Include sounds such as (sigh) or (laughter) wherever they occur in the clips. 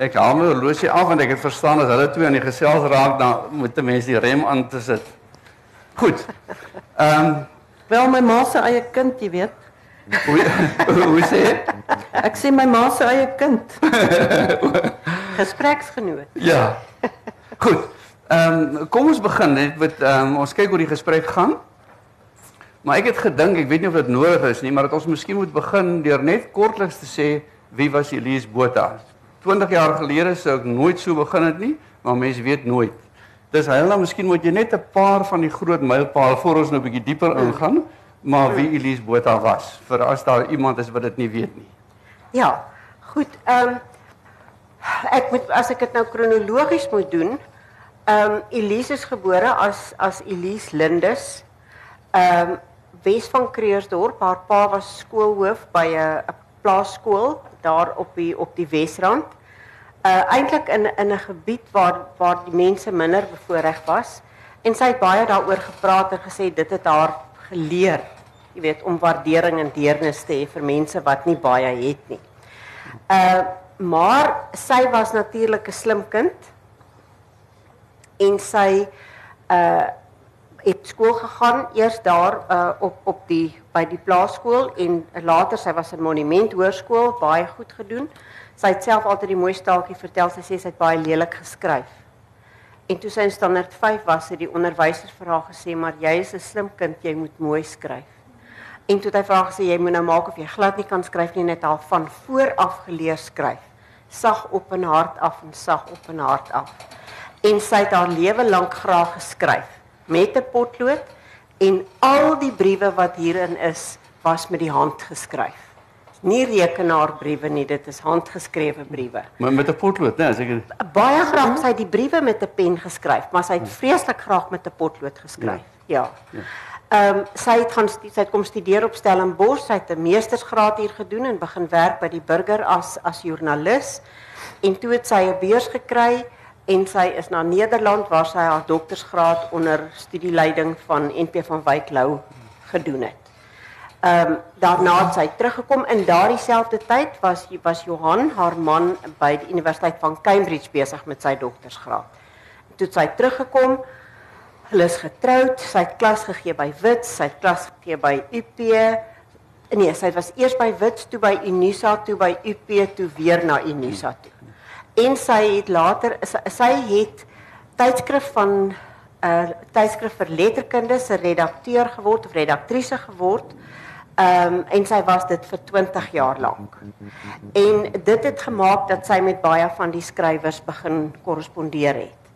Ek haal my horlosie af want ek het verstaan as hulle twee aan die gesels raak dan moet 'n mens die rem aan te sit. Goed. Ehm um, wel my ma se eie kind, jy weet. hoe hoe sê? Ek sê my ma se eie kind. (laughs) Gespreksgenoot. Ja. Goed. Ehm um, kom ons begin net met ehm um, ons kyk hoe die gesprek gaan. Maar ek het gedink, ek weet nie of dit nodig is nie, maar dat ons miskien moet begin deur net kortliks te sê wie was Elise Botha? 20 jaar gelede sou ek nooit so begin het nie, maar mense weet nooit. Dis hy nou miskien moet jy net 'n paar van die groot mylpaal voor ons nou 'n bietjie dieper ingaan, maar wie Elise Botha was vir as daar iemand is wat dit nie weet nie. Ja. Goed, ehm um, ek moet as ek dit nou kronologies moet doen, ehm um, Elise is gebore as as Elise Lindes. Ehm um, Wes van Creersdorp, haar pa was skoolhoof by 'n plaasskool daar op die op die Wesrand. Uh eintlik in in 'n gebied waar waar die mense minder bevoordeel was en sy het baie daaroor gepraat en gesê dit het haar geleer, jy weet, om waardering en deernis te hê vir mense wat nie baie het nie. Uh maar sy was natuurlik 'n slim kind en sy uh het skool gegaan eers daar uh, op op die by die plaasskool en later sy was in Monument Hoërskool baie goed gedoen. Sy het self altyd die mooi staaltjie vertel. Sy sê sy het baie lelik geskryf. En toe sy in standaard 5 was, het die onderwyser vir haar gesê, "Maar jy is 'n slim kind, jy moet mooi skryf." En toe het hy vir haar gesê, "Jy moet nou maak of jy glad nie kan skryf nie, net al van voor af geleer skryf. Sag op en hart af en sag op en hart af." En sy het haar lewe lank graag geskryf met 'n potlood en al die briewe wat hierin is was met die hand geskryf. Nie rekenaarbriewe nie, dit is handgeskrewe briewe. Maar met 'n potlood, né, as ek baie graag sy die briewe met 'n pen geskryf, maar sy het vreeslik graag met 'n potlood geskryf. Ja. ja. Ehm um, sy het gaan sy het kom studeer op Stellenbosch, sy het 'n meestersgraad hier gedoen en begin werk by die Burger as as joernalis. En toe het sy 'n beurs gekry en sy is na Nederland waar sy haar doktorsgraad onder studieleiding van NP van Wyk Lou gedoen het. Ehm um, daarna het sy teruggekom in daardie selfde tyd was was Johan haar man by die Universiteit van Cambridge besig met sy doktorsgraad. Toe sy teruggekom, hulle is getroud, sy het klas gegee by Wits, sy het klas gegee by UP. Nee, sy was eers by Wits, toe by Unisa, toe by UP, toe weer na Unisa toe en sy het later sy het tydskrif van 'n uh, tydskrif vir letterkunde se redakteur geword of redaktrise geword. Ehm um, en sy was dit vir 20 jaar lank. En dit het gemaak dat sy met baie van die skrywers begin korrespondeer het.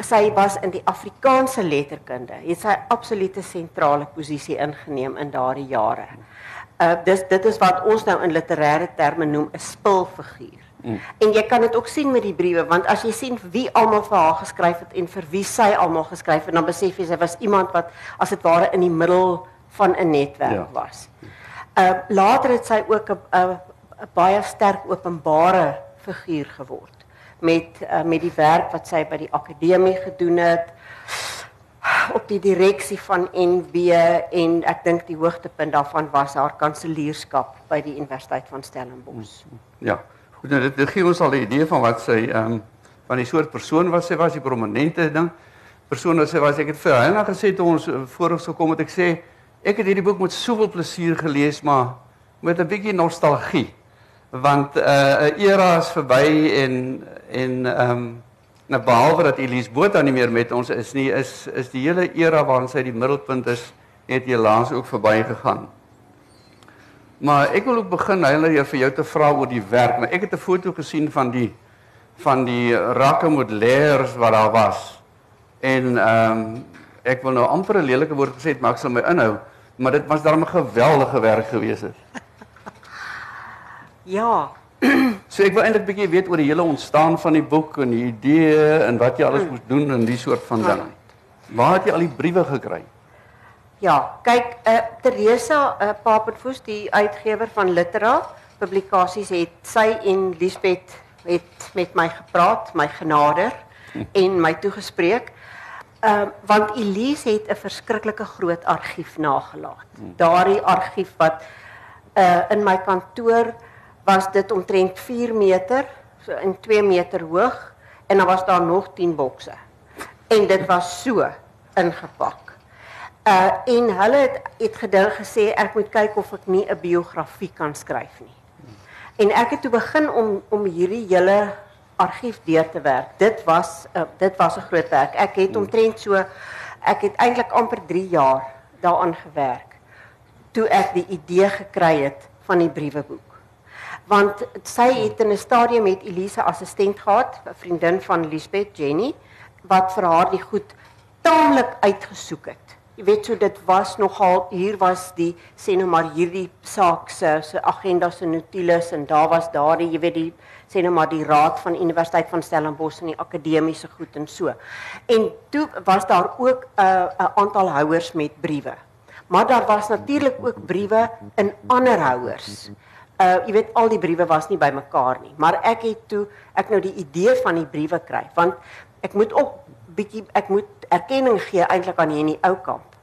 Sy was in die Afrikaanse letterkunde. Het sy absolute sentrale posisie ingeneem in daardie jare. Uh dis dit is wat ons nou in literêre terme noem 'n spilfiguur. Mm. En jy kan dit ook sien met die briewe want as jy sien wie almal vir haar geskryf het en vir wie sy almal geskryf het, dan besef jy sy was iemand wat as dit ware in die middel van 'n netwerk ja. was. Uh later het sy ook 'n baie sterk openbare figuur geword met uh, met die werk wat sy by die akademie gedoen het op die direksie van NB en ek dink die hoogtepunt daarvan was haar kanselierskap by die Universiteit van Stellenbosch. Ja. Goed, nou, dit, dit gee ons al 'n idee van wat sy ehm um, van die soort persoon wat sy was, die prominente ding. Persoon wat sy was. Ek het vir haar gesê toe ons eh, voor ons gekom het, ek sê ek het hierdie boek met soveel plesier gelees, maar met 'n bietjie nostalgie. Want 'n uh, era is verby en en ehm um, nou behalwe dat Elise Botha nie meer met ons is nie, is is die hele era waarin sy die middelpunt is, het helaas ook verby gegaan. Maar ek wil ook begin hulle hier vir jou te vra oor die werk. Maar ek het 'n foto gesien van die van die rakke modellers wat daar was. En ehm um, ek wil nou amper 'n lelike woord gesê het, maar ek sal my inhou, maar dit was darem 'n geweldige werk gewees het. (laughs) Ja. (clears throat) So ek wil eintlik 'n bietjie weet oor die hele ontstaan van die boek en die idee en wat jy alles hmm. moes doen en die soort van ding. Waar het jy al die briewe gekry? Ja, kyk, uh, Teresa uh, Papenfoos, die uitgewer van Litera publikasies het sy en Liesbeth het met my gepraat, my genader (laughs) en my toegespreek. Ehm uh, want Elise het 'n verskriklike groot argief nagelaat. Daardie argief wat uh in my kantoor was dit omtrent 4 meter so in 2 meter hoog en dan was daar nog 10 bokse. En dit was so ingepak. Uh en hulle het het gedink gesê ek moet kyk of ek nie 'n biografie kan skryf nie. En ek het toe begin om om hierdie hele argief deur te werk. Dit was uh, dit was 'n groot werk. Ek het omtrent so ek het eintlik amper 3 jaar daaraan gewerk toe ek die idee gekry het van die brieweboek. Want sy het in 'n stadium met Elise assistent gehad, 'n vriendin van Lisbeth Jenny wat vir haar die goed taamlik uitgesoek het. Weet so dit was nogal hier was die sê nou maar hierdie saak se agenda se notules en daar was daardie jy weet die sê nou maar die raad van Universiteit van Stellenbosch en die akademiese goed en so. En toe was daar ook 'n uh, 'n aantal houers met briewe. Maar daar was natuurlik ook briewe in ander houers. Uh jy weet al die briewe was nie bymekaar nie, maar ek het toe ek nou die idee van die briewe kry want ek moet ook bietjie ek moet erkenning gee eintlik aan Henny Oukamp.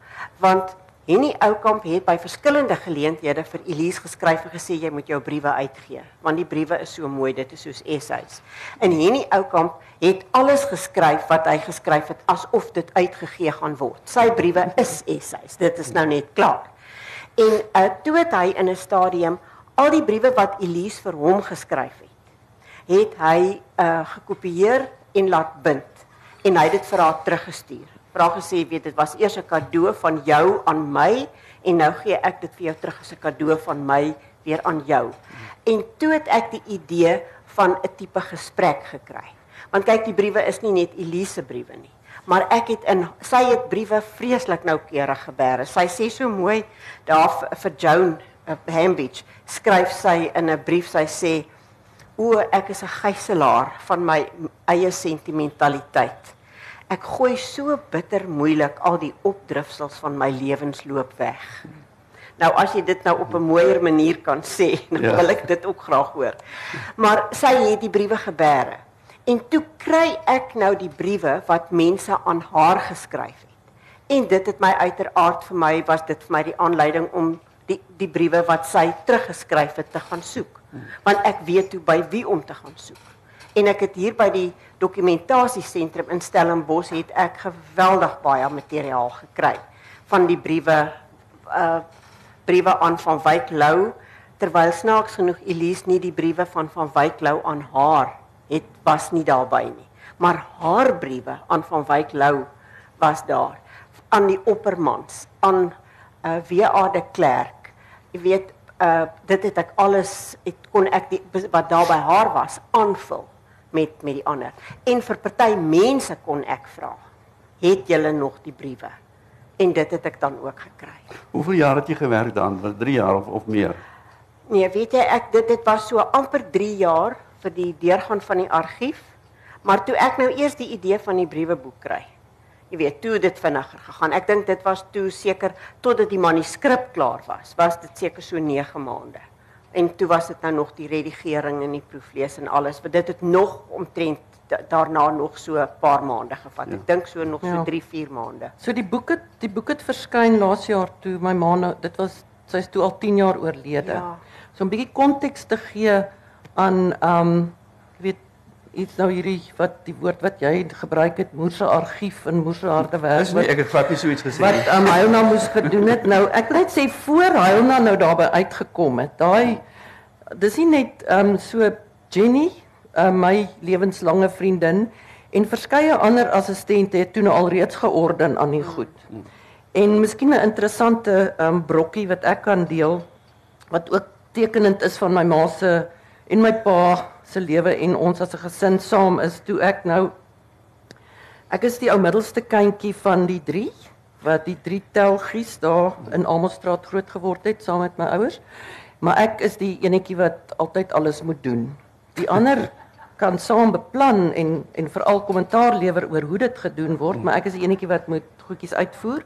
Want Henny Oukamp het by verskillende geleenthede vir Elise geskryf en gesê jy moet jou briewe uitgee, want die briewe is so mooi, dit is soos essays. En Henny Oukamp het alles geskryf wat hy geskryf het asof dit uitgegee gaan word. Sy briewe is essays. Dit is nou net klaar. En uh, toe het hy in 'n stadium al die briewe wat Elise vir hom geskryf het, het hy uh, gekopieer en laat bind en hy het dit vir haar teruggestuur. Vra gesê, weet dit was eers 'n cadeau van jou aan my en nou gee ek dit vir jou terug as 'n cadeau van my weer aan jou. En toe het ek die idee van 'n tipe gesprek gekry. Want kyk, die briewe is nie net Elise briewe nie, maar ek het in sy het briewe vreeslik noukeurig geberg. Sy sê so mooi daar vir Joan uh, Hambidge skryf sy in 'n brief sy sê o ek is 'n gijslaer van my eie sentimentaliteit. Ek gooi so bitter moeilik al die opdrifsels van my lewensloop weg. Nou as jy dit nou op 'n mooier manier kan sê, dan ja. wil ek dit ook graag hoor. Maar sy het die briewe gebeere. En toe kry ek nou die briewe wat mense aan haar geskryf het. En dit het my uiteraard vir my was dit vir my die aanleiding om die die briewe wat sy teruggeskryf het te gaan soek want ek weet toe by wie om te gaan soek. En ek het hier by die dokumentasiesentrum in Stellenbosch het ek geweldig baie materiaal gekry van die briewe uh briewe aan van Wyk Lou terwyl snaaks genoeg Elise nie die briewe van van Wyk Lou aan haar het was nie daarby nie. Maar haar briewe aan van Wyk Lou was daar aan die oppermans aan uh W.A. de Klerk. Jy weet uh dit het ek alles het kon ek die, wat daar by haar was aanvul met met die ander. En vir party mense kon ek vra, het julle nog die briewe? En dit het ek dan ook gekry. Hoeveel jaar het jy gewerk dan? Was 3 jaar of of meer? Nee, weet jy ek dit dit was so amper 3 jaar vir die deurgaan van die argief. Maar toe ek nou eers die idee van die brieweboek kry, jy weet, toe dit vinniger gegaan. Ek dink dit was toe seker totdat die manuskrip klaar was, was dit seker so 9 maande. En toe was dit nou nog die redigering en die proeflees en alles, want dit het nog omtrent daarna nog so 'n paar maande gevat. Ja. Ek dink so nog so 3, ja. 4 maande. So die boek het die boek het verskyn laas jaar toe my ma nou dit was sy's toe al 10 jaar oorlede. Ja. So 'n bietjie konteks te gee aan ehm um, iets nou hierdie wat die woord wat jy gebruik het moerse argief en moerse harde werk. Dis nie ek het glad nie so iets gesê nie. Wat um, Hyona moes gedoen het. Nou ek wil net sê voor Hyona nou daarby uitgekom het. Daai dis nie net ehm um, so Jenny, uh, my lewenslange vriendin en verskeie ander assistente het toe nou alreeds georden aan die goed. En miskien 'n interessante ehm um, brokkie wat ek kan deel wat ook tekenend is van my ma se en my pa se lewe en ons as 'n gesin saam is toe ek nou ek is die ou middelste kindjie van die 3 wat die 3 telgies daar in Almostraat groot geword het saam met my ouers. Maar ek is die enetjie wat altyd alles moet doen. Die ander kan saam beplan en en veral kommentaar lewer oor hoe dit gedoen word, maar ek is die enetjie wat moet goedjies uitvoer.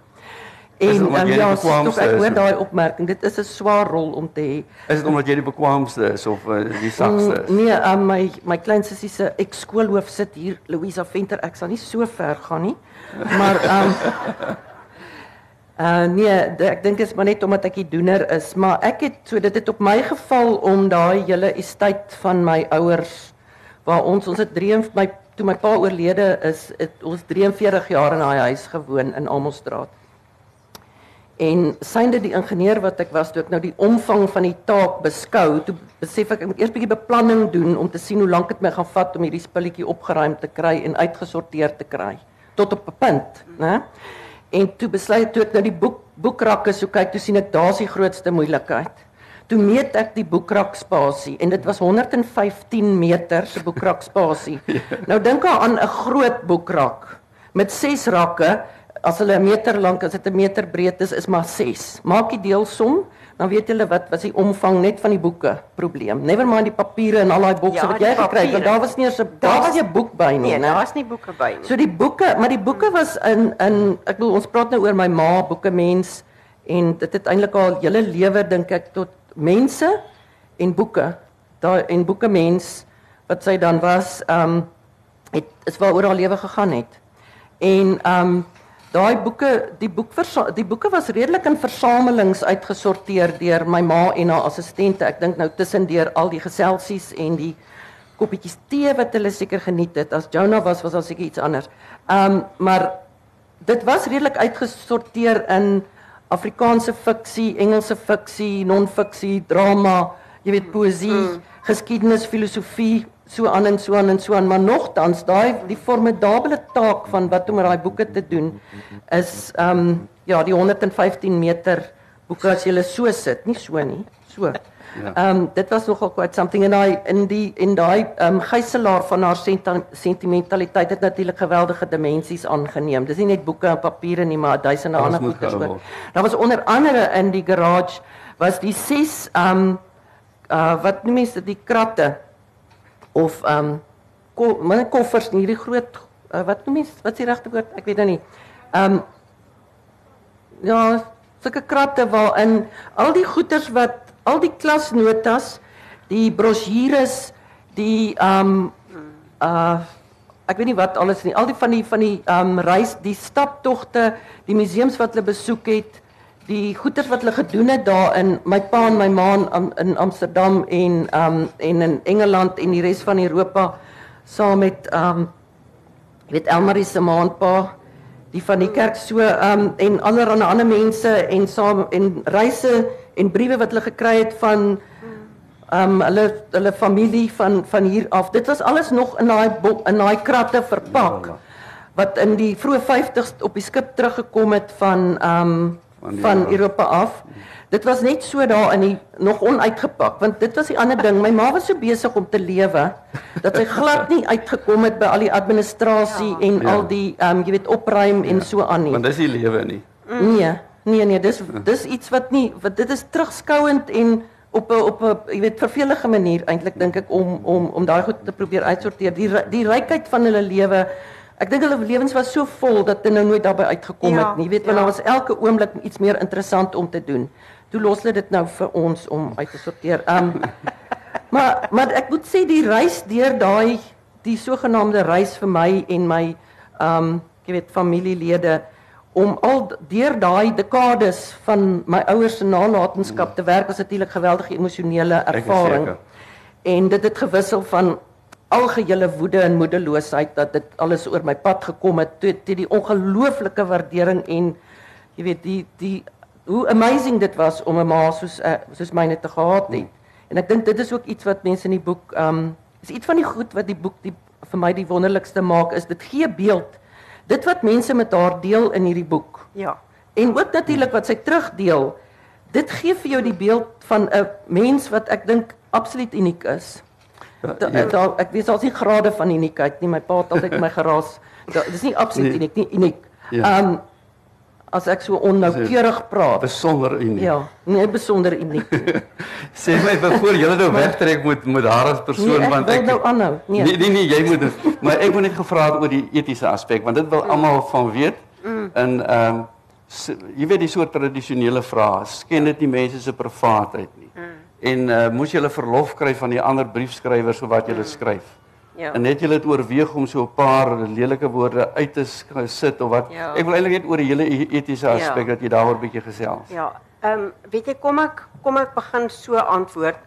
En um, ja, tog ek hoor daai opmerking. Dit is 'n swaar rol om te hê. Is dit omdat jy die bekwaamste is of uh, die sagste is? Mm, nee, um, my my klein sussie se ekskoolhoof sit hier, Louisa Venter. Ek sal nie so ver gaan nie. Maar um uh (laughs) nee, ek dink dit is maar net omdat ek die doener is, maar ek het so dit het op my geval om daai hele estate van my ouers waar ons ons het 3 my toe my pa oorlede is, het ons 43 jaar in daai huis gewoon in Almostraat. En synde die ingenieur wat ek was toe ek nou die omvang van die taak beskou, toe besef ek ek moet eers bietjie beplanning doen om te sien hoe lank dit my gaan vat om hierdie spulletjie opgeruim te kry en uitgesorteer te kry tot op 'n punt, né? En toe besluit toe ek nou die boek boekrakke so kyk, toe sien ek daar's die grootste moeilikheid. Toe meet ek die boekrak spasie en dit was 115 meter se boekrak spasie. (laughs) Nou dink aan 'n groot boekrak met 6 rakke as hulle 'n meter lank as dit 'n meter breed is, is maar 6. Maak die deelsom, dan weet julle wat was die omvang net van die boeke probleem. Never mind die papiere en al daai bokse Ja, wat jy gekry het, want daar was nie eens 'n Daar daar was nie 'n boek by nie, Nee, né? daar was nie boeke by nie. So die boeke, maar die boeke was in in ek bedoel ons praat nou oor my ma, boeke mens en dit het eintlik al hele lewe dink ek tot mense en boeke. Daai en boeke mens wat sy dan was, ehm um, het is waaroor haar lewe gegaan het. En ehm um, daai boeke, die boek die boeke was redelik in versamelings uitgesorteer deur my ma en haar assistente. Ek dink nou tussendeur al die geselsies en die koppietjies tee wat hulle seker geniet het. As Jonah was, was daar seker iets anders. Ehm um, maar dit was redelik uitgesorteer in Afrikaanse fiksie, Engelse fiksie, non-fiksie, drama, jy weet poësie, mm. geskiedenis, filosofie, so aan en so aan en so aan, maar nogtans daai die formidable taak van wat om met daai boeke te doen is ehm um, ja, die 115 meter boeke as jy hulle so sit, nie so nie, so. Ja. Ehm um, dit was nogal quite something en daai in die en daai ehm um, gijslaar van haar senta- sentimentaliteit het natuurlik geweldige dimensies aangeneem. Dis nie net boeke en papiere nie, maar duisende ander ook. word. Daar was onder andere in die garage was die ses ehm um, uh wat noem mense die kratte of ehm um, ko, maar nie koffers nie, hierdie groot uh, wat noem mense wat is die regte woord? Ek weet nou nie. Ehm um, ja, sulke kratte waarin al die goeders wat al die klasnotas, die brosjures, die ehm um, uh ek weet nie wat alles nie. Al die van die van die ehm um, reis, die staptogte, die museums wat hulle besoek het, die goeders wat hulle gedoen het daar in my pa en my ma in, Am- in Amsterdam en ehm um, en in Engeland en die res van Europa saam met ehm um, weet Elmarie se maandpa die van die kerk so ehm um, en allerlei ander mense en saam en reise en briewe wat hulle gekry het van ehm um, hulle hulle familie van van hier af. Dit was alles nog in daai in daai kratte verpak Ja, ja. wat in die vroeë 50s op die skip teruggekom het van ehm um, Van van Europa. Af. Dit was net so daar in die nog onuitgepak want dit was die ander ding. My ma was so besig om te lewe dat sy glad nie uitgekom het by al die administrasie Ja. en Ja. al die ehm um, jy weet opruim en so aan nie. Want dis die lewe nie. Nee, nee nee, dis dis iets wat nie wat dit is terugskouend en op 'n op 'n jy weet vervelige manier eintlik dink ek om om om daai goed te probeer uitsorteer. Die die rykheid van hulle lewe. Ek dink hulle lewens was so vol dat hulle nou nooit daarbey uitgekom Ja, het nie. Jy weet, want ja. daar was elke oomblik iets meer interessant om te doen. Toe los hulle dit nou vir ons om uit te sorteer. Um (laughs) maar maar ek moet sê die reis deur daai die sogenaamde reis vir my en my um jy weet familielede om al deur daai dekades van my ouers se nalatenskap te werk was natuurlik geweldige emosionele ervaring. En dit het gewissel van algehele woede en moedeloosheid dat dit alles oor my pad gekom het toe toe die ongelooflike waardering en jy weet die die hoe amazing dit was om 'n ma soos uh, soos myne te gehad het. En ek dink dit is ook iets wat mense in die boek um is iets van die goed wat die boek die vir my die wonderlikste maak is dit gee beeld. Dit wat mense met haar deel in hierdie boek Ja. En ook natuurlik wat sy terugdeel. Dit gee vir jou die beeld van 'n mens wat ek dink absoluut uniek is. Da, Ja, da, ek weet daar's nie grade van uniekheid nie. My pa het altyd my geraas. (laughs) Dis nie absoluut Nee. uniek nie, uniek. Ja. Um as ek so onnoukeurig praat. besonder uniek. Ja, nie besonder uniek. nie. (laughs) Sê my voor jy nou wegtrek met met haar as persoon Nee, ek want wil ek nou aanhou. Nee. Nee nee nee, jy moet dit. Maar ek wil net gevra het oor die etiese aspek want dit wil almal van weet. En ehm um, jy weet die soort tradisionele vrae, sken dit nie mense se privaatheid nie. En uh, moes jy hulle verlof kry van die ander briefskrywers of wat jy skryf? Ja. En het jy dit oorweeg om so 'n paar lelike woorde uit te sit of wat? Ja. Ek wil eintlik net oor die hele e- etiese aspek Ja. dat jy daaroor bietjie gesels. Ja, ehm um, weet jy kom ek kom ek begin so antwoord.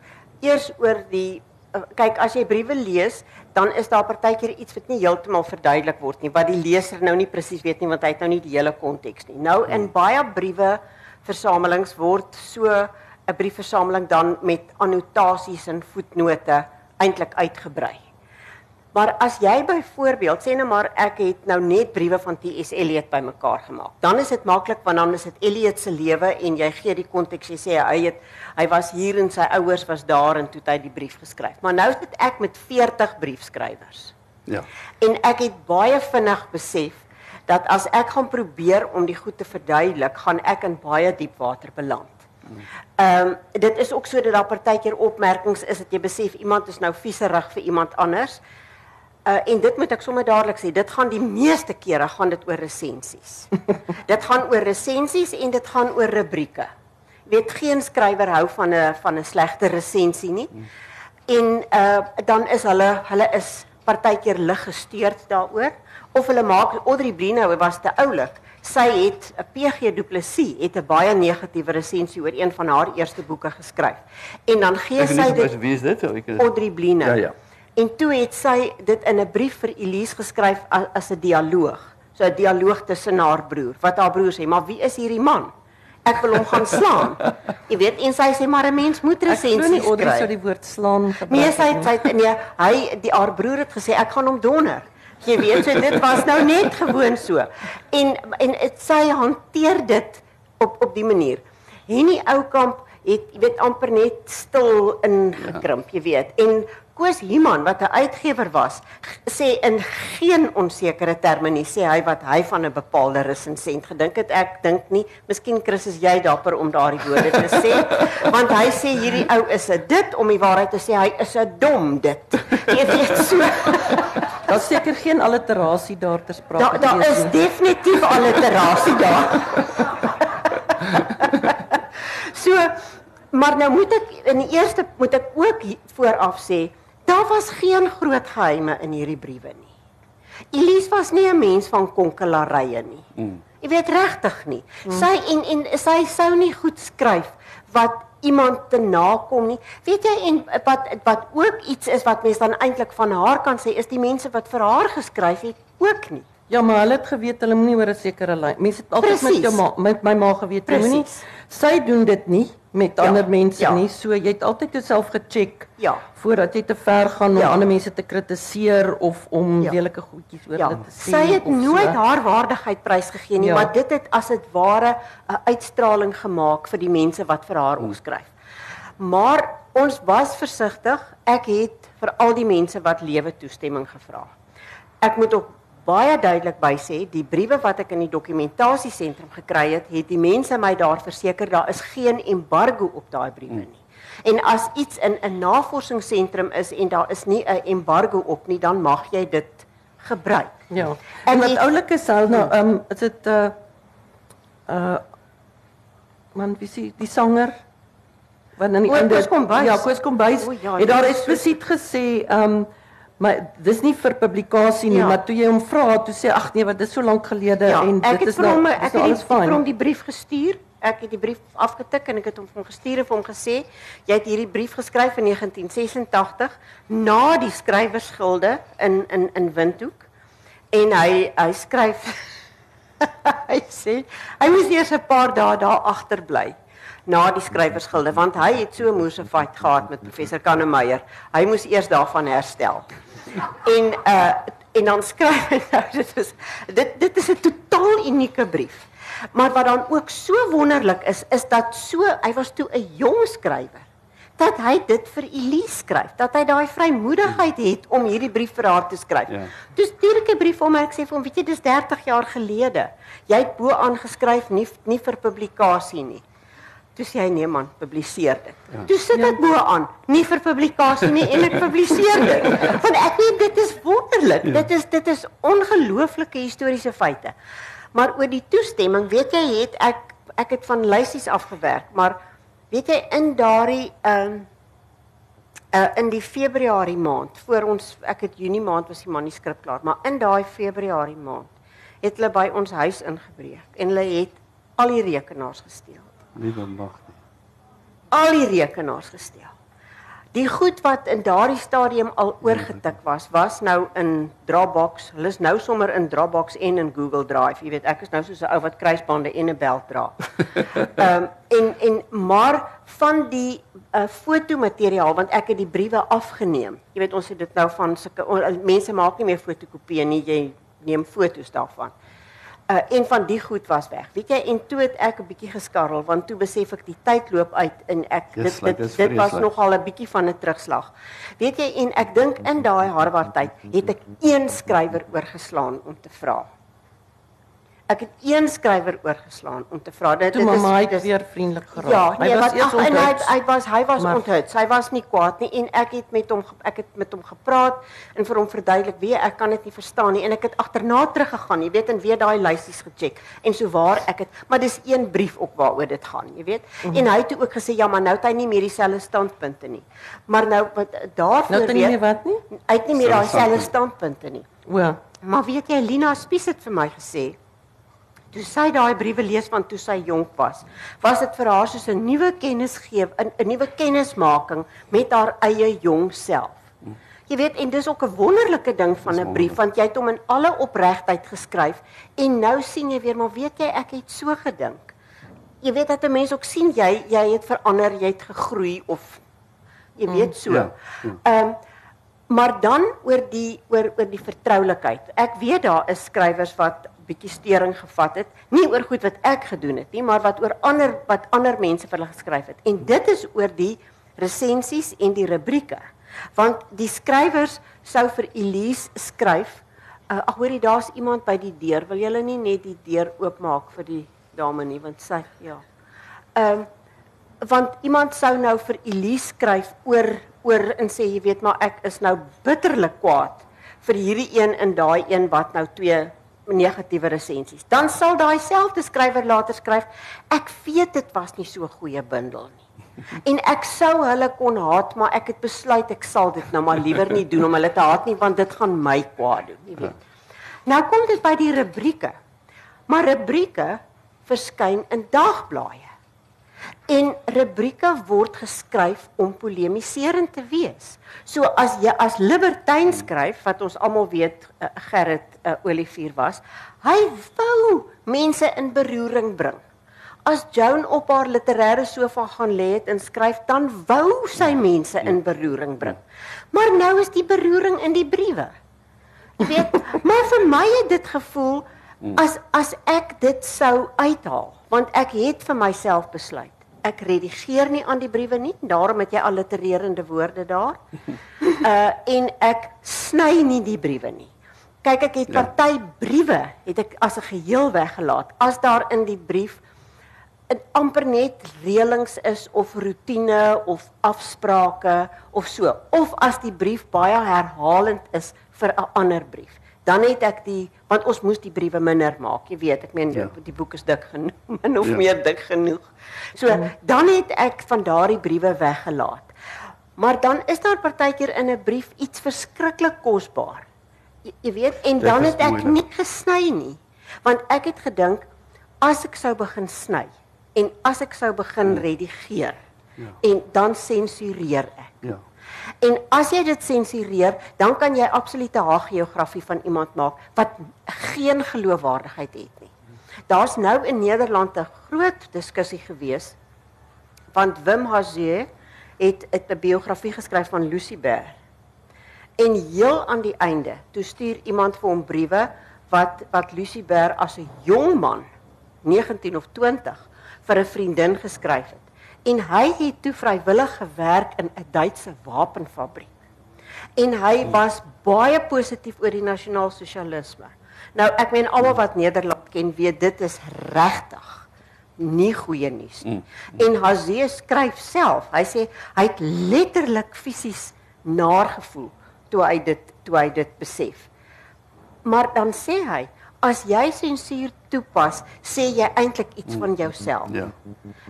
Eers oor die uh, kyk as jy briewe lees, dan is daar partykeer iets wat nie heeltemal verduidelik word nie, wat die leser nou nie presies weet nie want hy het nou nie die hele konteks nie. Nou in baie briewe versamelings word so 'n briefversameling dan met annotasies en voetnote eintlik uitgebrei. Maar as jy byvoorbeeld sê nou maar ek het nou net briewe van T.S. Eliot bymekaar gemaak. Dan is dit maklik want dan is dit Eliot se lewe en jy gee die konteks jy sê hy het hy was hier en sy ouers was daar en toe het hy die brief geskryf. Maar nou sit ek met 40 briefskrywers. Ja. En ek het baie vinnig besef dat as ek gaan probeer om die goed te verduidelik, gaan ek in baie diep water beland. Ehm um, dit is ook so dat daar partykeer opmerkings is dat jy besef iemand is nou vieserig vir iemand anders. Uh, en dit moet ek sommer dadelik sê, dit gaan die meeste kere gaan dit oor resensies. (laughs) dit gaan oor resensies en dit gaan oor rubrieke. Weet geen skrywer hou van 'n van 'n slegte resensie nie. En uh dan is hulle hulle is partykeer lig gestuurd daaroor of hulle maak Audrey Brino was te oulik. Sy het 'n PG Du Plessis het 'n baie negatiewe resensie oor een van haar eerste boeke geskryf. En dan gee sy dit Wie is dit? Ek Audrey Brino. Ja ja. En toe het sy dit in 'n brief vir Elise geskryf as, as 'n dialoog. So 'n dialoog tussen haar broer. Wat haar broer sê, "Maar wie is hierdie man? Ek wil hom gaan slaan." (laughs) Jy weet, en sy sê, "Maar 'n mens moet Ek glo resensies nie Audrey sou skryf." die woord slaan gebruik. Nee, sy nie. sy het- nee, hy die haar broer het gesê, "Ek gaan hom donder." Jy weet, so dit was nou net gewoon so. En en het, sy hanteer dit op op die manier. Henny Oukamp het jy weet amper net stil ingekrimp, jy weet. En Koos Human wat 'n uitgewer was, sê in geen onsekere terme nie sê hy wat hy van 'n bepaalde resensent gedink het. Ek dink nie, miskien Chris is jy dapper om daardie woorde te sê, (laughs) want hy sê hierdie ou is 'n dit om die waarheid te sê, hy is 'n dom dit. (laughs) Jy weet so. (laughs) Daar's seker geen alliterasie daar ter sprake. Daar daar is nie. definitief alliterasie daar. so, maar nou moet ek in die eerste moet ek ook vooraf sê, daar was geen groot geheime in hierdie briewe nie. Elise was nie 'n mens van konkelarye nie. Mm. Jy weet regtig nie. Mm. Sy en en sy sou nie goed skryf wat iemand te nakom nie. Weet jy en wat wat ook iets is wat mense dan eintlik van haar kan sê is die mense wat vir haar geskryf het ook nie. Ja, maar hulle het geweet hulle moenie oor 'n sekere lyn. Mense het altyd met Precies. jou ma, met my ma geweet jy moenie. Sy doen dit nie met Ja, ander mense ja. nie. So jy het altyd jouself gecheck Ja. voordat jy te ver gaan om Ja. ander mense te kritiseer of om Ja. lelike goedjies oor Ja, hulle te sê. sy het nooit so. haar waardigheid prysgegee nie, Ja. maar dit het as dit ware 'n uitstraling gemaak vir die mense wat vir haar omskryf. Maar ons was versigtig. Ek het vir al die mense wat lewe toestemming gevra. Ek moet ook baie duidelik by sê, die briewe wat ek in die dokumentasiesentrum gekry het, het die mense my daar verseker daar is geen embargo op daai briewe nie. En as iets in 'n navorsingsentrum is en daar is nie 'n embargo op nie, dan mag jy dit gebruik. Ja. En wat die- oulik is al nou, ehm um, is dit uh uh man, wie sê die sanger wat aan die O, einde Koos Kombuis. Ja, Koos Kombuis. O, ja, het daar eksplisiet gesê ehm um, maar dis nie vir publikasie nie, Ja. maar toe jy hom vra, toe sê ag nee, wat dis so lank gelede Ja, en dit het is nou hom dis ek het nou die, alles ek het vir hom die brief gestuur. Ek het die brief afgetik en ek het hom vir hom gestuur en vir hom gesê, jy het hierdie brief geskryf in 1986 na die skrywersgilde in in in Windhoek. En hy hy skryf (laughs) hy sê hy moes eers 'n paar dae daar agterbly na die skrywersgilde want hy het so 'n moerse fight gehad met professor Kannemeyer. Hy moes eers daarvan herstel. En uh en dan skryf hy nou (laughs) dit is dit dit is 'n totaal unieke brief. Maar wat dan ook so wonderlik is, is dat so hy was toe 'n jong skrywer dat hy dit vir Elise skryf, dat hy daai vrymoedigheid het om hierdie brief vir haar te skryf. Ja. Toe stuur ek 'n brief vir hom en ek sê vir hom, weet jy, dis 30 jaar gelede. Jy het bo aangeskryf nie nie vir publikasie nie. Toe sê hy nee man, publiseer dit. Ja. Toe sit ek bo aan, nie vir publikasie nie en ek publiseer dit. (laughs) Want ek weet dit is wonderlik. Ja. Dit is dit is ongelooflike historiese feite. Maar oor die toestemming, weet jy, het ek ek het van lysies afgewerk, maar weet jy in daardie ehm um, uh, in die Februarie maand, voor ons ek het Junie maand was die manuskrip klaar, maar in daai Februarie maand het hulle by ons huis ingebreek en hulle het al die rekenaars gesteel Liewe mag nie. al die rekenaars gesteel. Die goed wat in daardie stadium al oorgetik was, was nou in Dropbox. Hulle is nou sommer in Dropbox en in Google Drive. Jy weet, ek is nou soos 'n ou wat kruisbande en 'n bel dra. (laughs) Ehm um, en en maar van die uh, fotomateriaal want ek het die briewe afgeneem. Jy weet ons het dit nou van sulke mense maak nie meer fotokopieë nie, jy neem foto's daarvan. Uh een van die goed was weg. Weet jy, en toe het ek 'n bietjie geskarrel want toe besef ek die tyd loop uit en ek Dis dit dit, dis dit was nogal 'n bietjie van 'n terugslag. Weet jy, en ek dink in daai Harvard tyd het ek een skrywer oorgeslaan om te vra. Ek het een skrywer oorgeslaan om te vra. Dit Toe dit is- mamma het dis- weer vriendelik geraak. Ja, nee, hy was eers en hy hy was hy was onthut. Hy was nie kwaad nie en ek het met hom ek het met hom gepraat en vir hom verduidelik wie ek kan dit nie verstaan nie en ek het agterna teruggegaan, jy weet, en weer daai lysies gecheck en so waar ek het, maar dis een brief ook waaroor dit gaan, jy weet. Mhm. En hy het ook gesê ja, maar nou het hy nie meer dieselfde standpunte nie. Maar nou wat daarvoor Nou het hy nie meer wat nie? Hy het nie meer daai selfde standpunt. standpunte nie. O, Maar weet jy, Lina Spies het vir my gesê, toe sy daai briewe lees van toe sy jonk was, was dit vir haar soos 'n nuwe kennisgeef, 'n 'n nuwe kennismaking met haar eie jong self. Jy weet, en dis ook 'n wonderlike ding van 'n brief want jy het hom in alle opregtheid geskryf en nou sien jy weer, maar weet jy, ek het so gedink. Jy weet dat 'n mens ook sien jy jy het verander, jy het gegroei of jy weet so. Ja, Ehm maar dan oor die oor oor die vertroulikheid. Ek weet daar is skrywers wat bietjie steuring gevat het, nie oor goed wat ek gedoen het nie, maar wat oor ander wat ander mense vir hulle geskryf het. En dit is oor die resensies en die rubrieke. Want die skrywers sou vir Elise skryf, uh, ag hoorie daar's iemand by die deur. Wil julle nie net die deur oopmaak vir die dame nie want sy ja. Ehm want iemand sou nou vir Elise skryf oor oor en sê jy weet maar ek is nou bitterlik kwaad vir hierdie een en daai een wat nou twee negatiewe resensies. Dan sal daai selfde skrywer later skryf ek weet dit was nie so 'n goeie bundel nie. (laughs) En ek sou hulle kon haat, maar ek het besluit ek sal dit nou maar liewer nie doen om hulle te haat nie want dit gaan my kwaad doen, jy weet. Nou kom dit by die rubrieke. Maar rubrieke verskyn in dagblaaie. En rubrieke word geskryf om polemiserend te wees. So as jy as libertyn skryf wat ons almal weet uh, Gerrit uh, Olivier was, hy wou mense in beroering bring. As Joan op haar literêre sofa gaan lê het en skryf, dan wou sy mense in beroering bring. Maar nou is die beroering in die briewe. Jy weet, (laughs) maar vir my het dit gevoel as as ek dit sou uithaal, want ek het vir myself besluit. Ek redigeer nie aan die briewe nie, daarom het jy allitererende woorde daar. (laughs) Uh en ek sny nie die briewe nie. Kyk, ek het Ja. party briewe het ek as 'n geheel weggelaat. As daar in die brief 'n amper net reëlings is of rotine of afsprake of so of as die brief baie herhalend is vir 'n ander brief dan het ek die want ons moes die briewe minder maak jy weet ek meen Ja. die, boek is dik genoeg (laughs) min of Ja. meer dik genoeg so dan het ek van daardie briewe weggelaat maar dan is daar partykeer in 'n brief iets verskriklik kosbaar jy, jy weet en dan is het ek moeilik. nie gesny nie want ek het gedink as ek sou begin sny en as ek sou begin redigeer Ja. en dan sensureer ek. En as jy dit sensureer, dan kan jy absolute hagiografie van iemand maak wat geen geloofwaardigheid het nie. Daar's nou in Nederland 'n groot diskussie gewees want Wim Hazee het 'n biografie geskryf van Lucy Bear. En heel aan die einde, toe stuur iemand vir hom briewe wat wat Lucy Bear as 'n jong man, 19 of 20, vir 'n vriendin geskryf het. En hy het toe vrywillig gewerk in 'n Duitse wapenfabriek. En hy was baie positief oor die nasionaal-sosialisme. Nou ek meen almal wat Nederland ken weet dit is regtig nie goeie nuus nie. En Hazee skryf self, hy sê hy het letterlik fisies naar gevoel toe hy dit toe hy dit besef. Maar dan sê hy, as jy sensuur toepas, sê jy eintlik iets van jouself. Ja.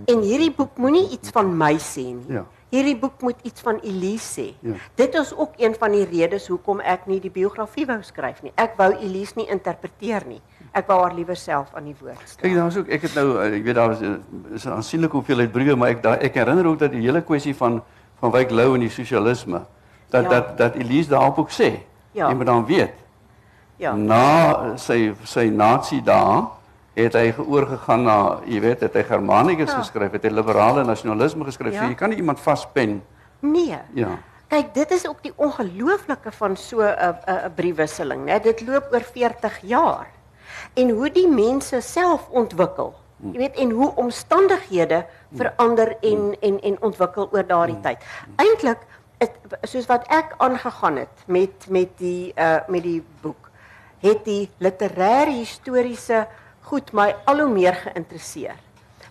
En hierdie boek moenie iets van my sê nie. Ja. Hierdie boek moet iets van Elise sê. Ja. Dit is ook een van die redes hoekom ek nie die biografie wou skryf nie. Ek wou Elise nie interpreteer nie. Ek wou haar liewer self aan die woord Kyk, stel. daar's ook ek het nou eh, ek weet daar is, eh, is 'n aansienlike hoeveelheid briewe, maar ek daar ek herinner ook dat die hele kwessie van van Wyk Lou en die sosialisme dat Ja. dat dat Elise daarop ook sê. Ja. Jy moet dan weet. Ja. Na sy sy nasie dae het hy oorgegaan na, jy weet, het hy Germanicus Ja. geskryf, het hy liberale nasionalisme geskryf. Ja. So jy kan nie iemand vaspen. Nee. Ja. Kyk, dit is ook die ongelooflike van so 'n 'n 'n briefwisseling, né? Dit loop oor 40 jaar. En hoe die mense self ontwikkel. Jy weet en hoe omstandighede verander en en en ontwikkel oor daardie tyd. Eintlik soos wat ek aangegaan het met met die uh met die boek, het die literêre historiese goed my al hoe meer geïnteresseer.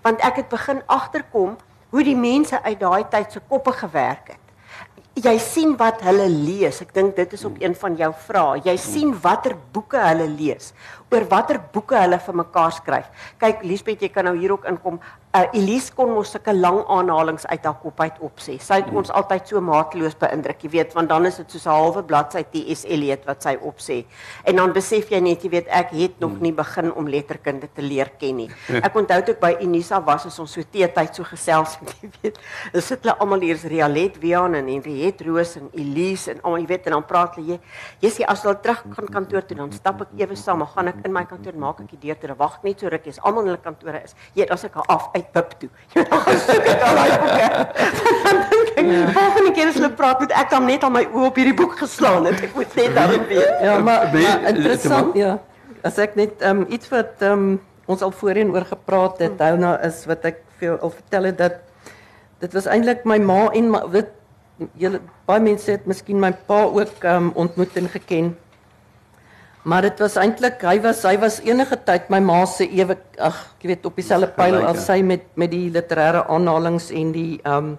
Want ek het begin agterkom hoe die mense uit daai tyd se koppe gewerk het jy sien wat hulle lees. Ek dink dit is op een van jou vrae. Jy sien watter boeke hulle lees, oor watter boeke hulle vir mekaar skryf. Kyk, Liesbeth, jy kan nou hier ook inkom. Uh, Elise kon mos sulke lang aanhalings uit haar kop uit opsê. Sy het ons altyd so maatloos beïndruk, jy weet, want dan is dit soos 'n halwe bladsy T.S. Eliot wat sy opsê. En dan besef jy net, jy weet, ek het nog nie begin om letterkunde te leer ken nie. (laughs) Ek onthou toe ek by Unisa was, as ons so teetyd so gesels het, jy weet. Dan sit hulle almal hier, is Rialet Wian en Henriette Roos en Elise en almal, jy weet, en dan praat hulle jy, sê as hulle terug gaan kantoor toe, dan stap ek ewe saam, dan gaan ek in my kantoor maak ek die deur toe, dan wag net so rukkie, as almal in hulle kantore is. Jy as ek af (laughs) uit pip toe. Jy dan gaan soek ek al daai boeke. (laughs) dan dink ek, volgende keer as hulle praat, moet ek dan net al my oë op hierdie boek geslaan het. Ek moet net daarin weet. Ja, maar, maar interessant, ja. As ek net um, iets wat um, ons al voorheen oor gepraat het, hou nou is wat ek vir al vertel het dat dit was eintlik my ma en my dit julle baie mense het miskien my pa ook um, ontmoet en geken. Maar dit was eintlik hy was hy was enige tyd my ma se ewe ag jy weet op dieselfde pyl Gelyk, as sy met met die literêre aanhalings en die um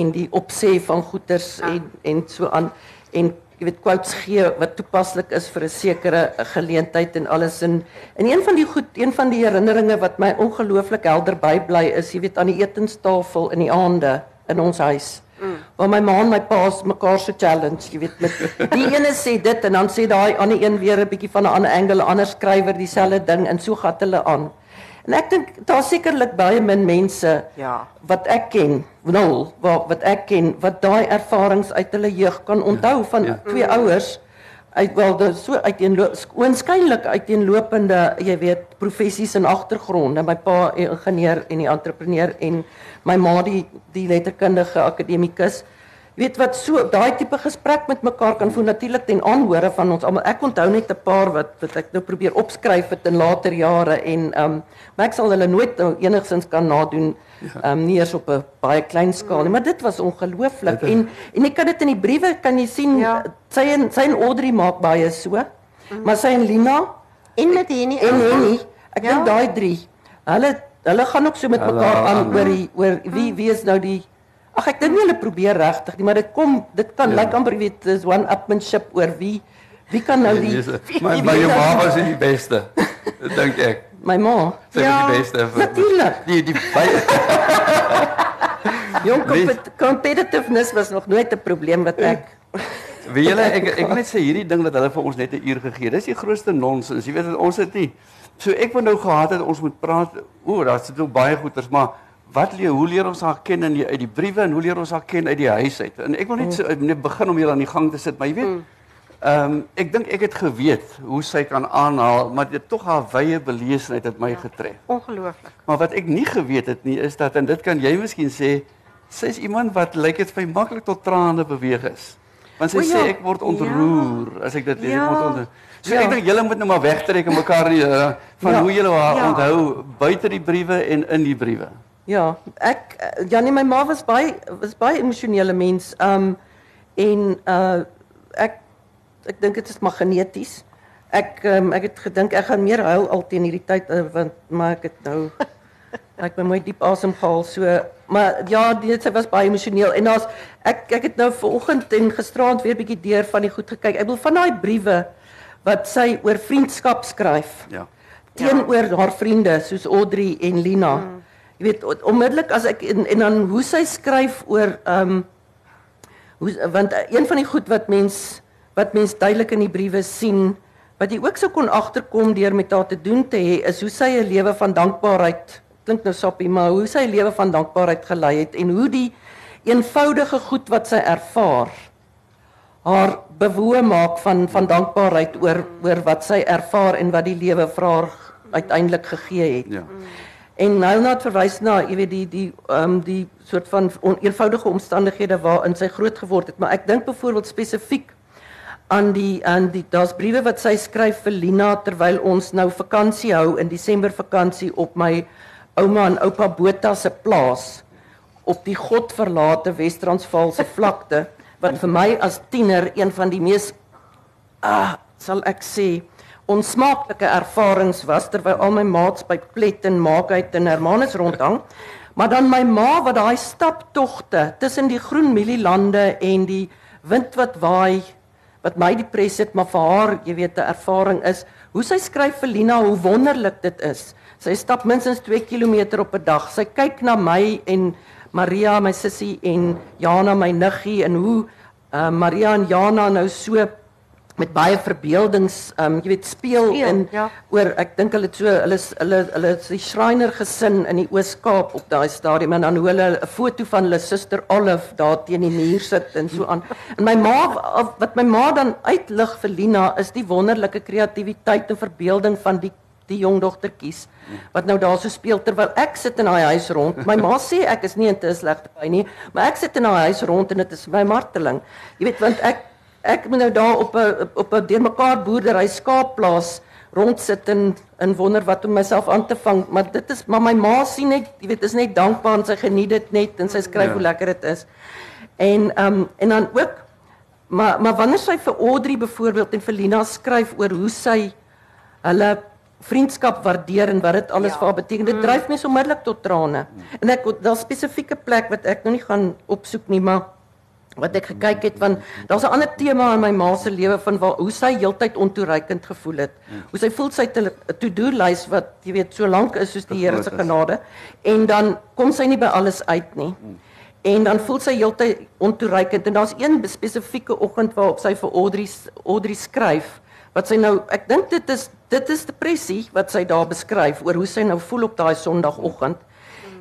en die opsê van goeters en en so aan. En jy weet quotes gee wat toepaslik is vir 'n sekere geleentheid en alles. En en een van die goed een van die herinneringe wat my ongelooflik helder bybly is jy weet aan die etenstafel in die aande in ons huis mm. waar my ma en my pa se mekaar so challenge jy weet met (laughs) die ene sê dit en dan sê daai ander een weer 'n bietjie van 'n ander angle ander skrywer dieselfde ding en so gat hulle aan en ek dink daar sekerlik baie min mense Ja. wat ek ken, nul, wat wat ek ken wat daai ervarings uit hulle jeug kan onthou van ja. twee ouers uit wel dit so uiteenloop oënskynlik uiteenlopende, jy weet, professies en agtergronde. My pa 'n ingenieur en die entrepreneur en my ma die die letterkundige akademikus. Jy weet wat so daai tipe gesprek met mekaar kan voer natuurlik ten aanhore van ons almal. Ek onthou net 'n paar wat wat ek nou probeer opskryf het in later jare en ehm um, maar ek sal hulle nooit nou enigsins kan nadoen ehm um, nie eers op 'n baie klein skaal nie, maar dit was ongelooflik en en ek kan dit in die briewe kan jy sien Ja. sy en sy en Audrey maak baie so. Maar sy en Lina En met Henny en Henny, ek Ja. dink daai drie. Hulle hulle gaan ook so met mekaar aan aan. oor die oor wie wie is nou die Ag ek dink nie hulle probeer regtig nie, maar dit kom dit kan Ja. lyk amper weet dis one upmanship oor wie wie kan nou die Maar maar jou ma was die beste. Dink ek. my ma. Sy Ja, was die beste. natuurlijk. Die die baie (laughs) Jong competitiveness was nog nooit 'n probleem wat ek (laughs) Weet julle ek ek wil net sê hierdie ding dat hulle vir ons net 'n uur gegee het. Dis die grootste nonsens. Jy weet dat ons dit nie. So ek wou nou gehad het ons moet praat. O, daar's dit ook baie goeters, maar wat leer hoe leer ons haar ken in die, uit die briewe en hoe leer ons haar ken uit die huis uit? En ek wil net so net begin om julle aan die gang te sit, maar jy weet Ehm ek dink ek het geweet hoe sy kan aanhaal, maar dit tog haar wye belesenheid het my getref. Ongelooflik. Maar wat ek nie geweet het nie is dat en dit kan jy miskien sê, sy's iemand wat lyk dit vir maklik tot trane beweeg is. Want sy O sê ja, ek word ontroer as ek dit lees, ek Ja. word ontroer. So Ja. ek dink julle moet nou maar wegtrek en mekaar die, uh, van Ja. hoe julle haar Ja. onthou buite die briewe en in die briewe. Ja, ek eh, ja nee my ma was baie was baie emosionele mens. Um en uh ek ek dink dit is maar geneties. Ek um, ek het gedink ek gaan meer huil al teen hierdie tyd uh, want maar ek het nou (laughs) ek ben mooi diep asem gehaal so maar ja dit sy was baie emosioneel en daar's ek ek het nou vanoggend en gisteraand weer bietjie deur van die goed gekyk. Ek wil van daai briewe wat sy oor vriendskap skryf Ja. teenoor haar vriende soos Audrey en Lina. Mm. Jy weet on- onmiddellik as ek en, en dan hoe sy skryf oor ehm um, hoe want eh, een van die goed wat mens wat mens duidelik in die briewe sien wat jy ook sou kon agterkom deur met haar te doen te hê is hoe sy 'n lewe van dankbaarheid klink nou sappie maar hoe sy 'n lewe van dankbaarheid gelei het en hoe die eenvoudige goed wat sy ervaar haar bewoe maak van van dankbaarheid oor oor wat sy ervaar en wat die lewe vir haar uiteindelik gegee het. Ja. En nou net verwys na, jy weet die die ehm um, die soort van eenvoudige omstandighede waarin sy groot geword het, maar ek dink byvoorbeeld spesifiek aan die aan die daar's briewe wat sy skryf vir Lina terwyl ons nou vakansie hou in Desember vakansie op my ouma en oupa Botha se plaas op die godverlate Wes-Transvaalse (laughs) vlakte wat vir my as tiener een van die mees ah sal ek sê onsmaaklike ervarings was terwyl al my maats by Plet en Maakheid en Hermanus rondhang. Maar dan my ma wat daai staptogte tussen die groen mielielande en die wind wat waai wat my depress het, maar vir haar, jy weet, 'n ervaring is hoe sy skryf vir Lina hoe wonderlik dit is. Sy stap minstens 2 km op 'n dag. Sy kyk na my en Maria, my sussie en Jana, my niggie en hoe uh, Maria en Jana nou so met baie verbeeldings um jy weet speel Speel, in ja. oor ek dink hulle het so hulle hulle hulle is die Schreiner gesin in die Oos-Kaap op daai stadium en dan hoe hulle 'n foto van hulle suster Olive daar teen die muur sit en so aan. En my ma wat my ma dan uitlig vir Lina is die wonderlike kreatiwiteit en verbeelding van die die jong dogtertjies wat nou daar so speel terwyl ek sit in daai huis rond. My ma sê ek is nie in te slegte by nie, maar ek sit in daai huis rond en dit is my marteling. Jy weet want ek ek moet nou daar op 'n op 'n deurmekaar boerdery skaapplaas rondsit en en wonder wat om myself aan te vang, maar dit is maar my ma sien net, jy weet, is net dankbaar en sy geniet dit net en sy skryf Ja. hoe lekker dit is. En ehm um, en dan ook maar maar wanneer sy vir Audrey byvoorbeeld en vir Lina skryf oor hoe sy hulle vriendskap waardeer en wat dit alles Ja. vir haar beteken, dit dryf my onmiddellik tot trane. En ek daar's spesifieke plek wat ek nou nie gaan opsoek nie, maar wat ek gekyk het van daar's 'n ander tema in my ma se lewe van waar hoe sy heeltyd ontoereikend gevoel het. Hoe sy voel sy 'n to-do lys wat jy weet so lank is soos die Here se genade en dan kom sy nie by alles uit nie. En dan voel sy heeltyd ontoereikend en daar's een spesifieke oggend waarop sy vir Audrey Audrey skryf wat sy nou ek dink dit is dit is depressie wat sy daar beskryf oor hoe sy nou voel op daai Sondagoggend.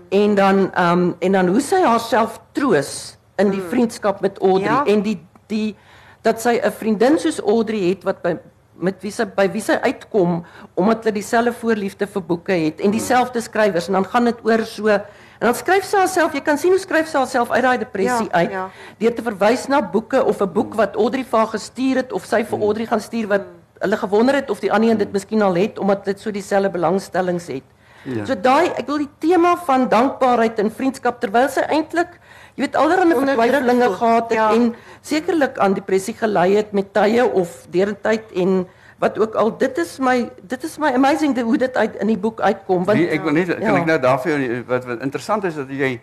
En dan ehm um, en dan hoe sy haarself troos in die vriendskap met Audrey Ja. en die die dat sy 'n vriendin soos Audrey het wat by met wie sy by wie sy uitkom omdat hulle dieselfde voorliefde vir boeke het en dieselfde skrywers en dan gaan dit oor so en dan skryf sy haarself jy kan sien hoe skryf sy haarself uit daai depressie Ja, uit ja. deur te verwys na boeke of 'n boek wat Audrey vir haar gestuur het of sy vir Audrey gaan stuur wat hulle gewonder het of die ander een dit miskien al het omdat dit so dieselfde belangstellings het. Ja. So daai ek wil die tema van dankbaarheid en vriendskap terwyl sy eintlik jy weet vertwyfelinge voel, gehad het ja. en sekerlik aan depressie gelei het met tye of deurentyd en wat ook al dit is my dit is my amazing hoe dit uit in die boek uitkom want Nee, ek wil net kan Ja. ek nou daarvoor wat wat interessant is dat jy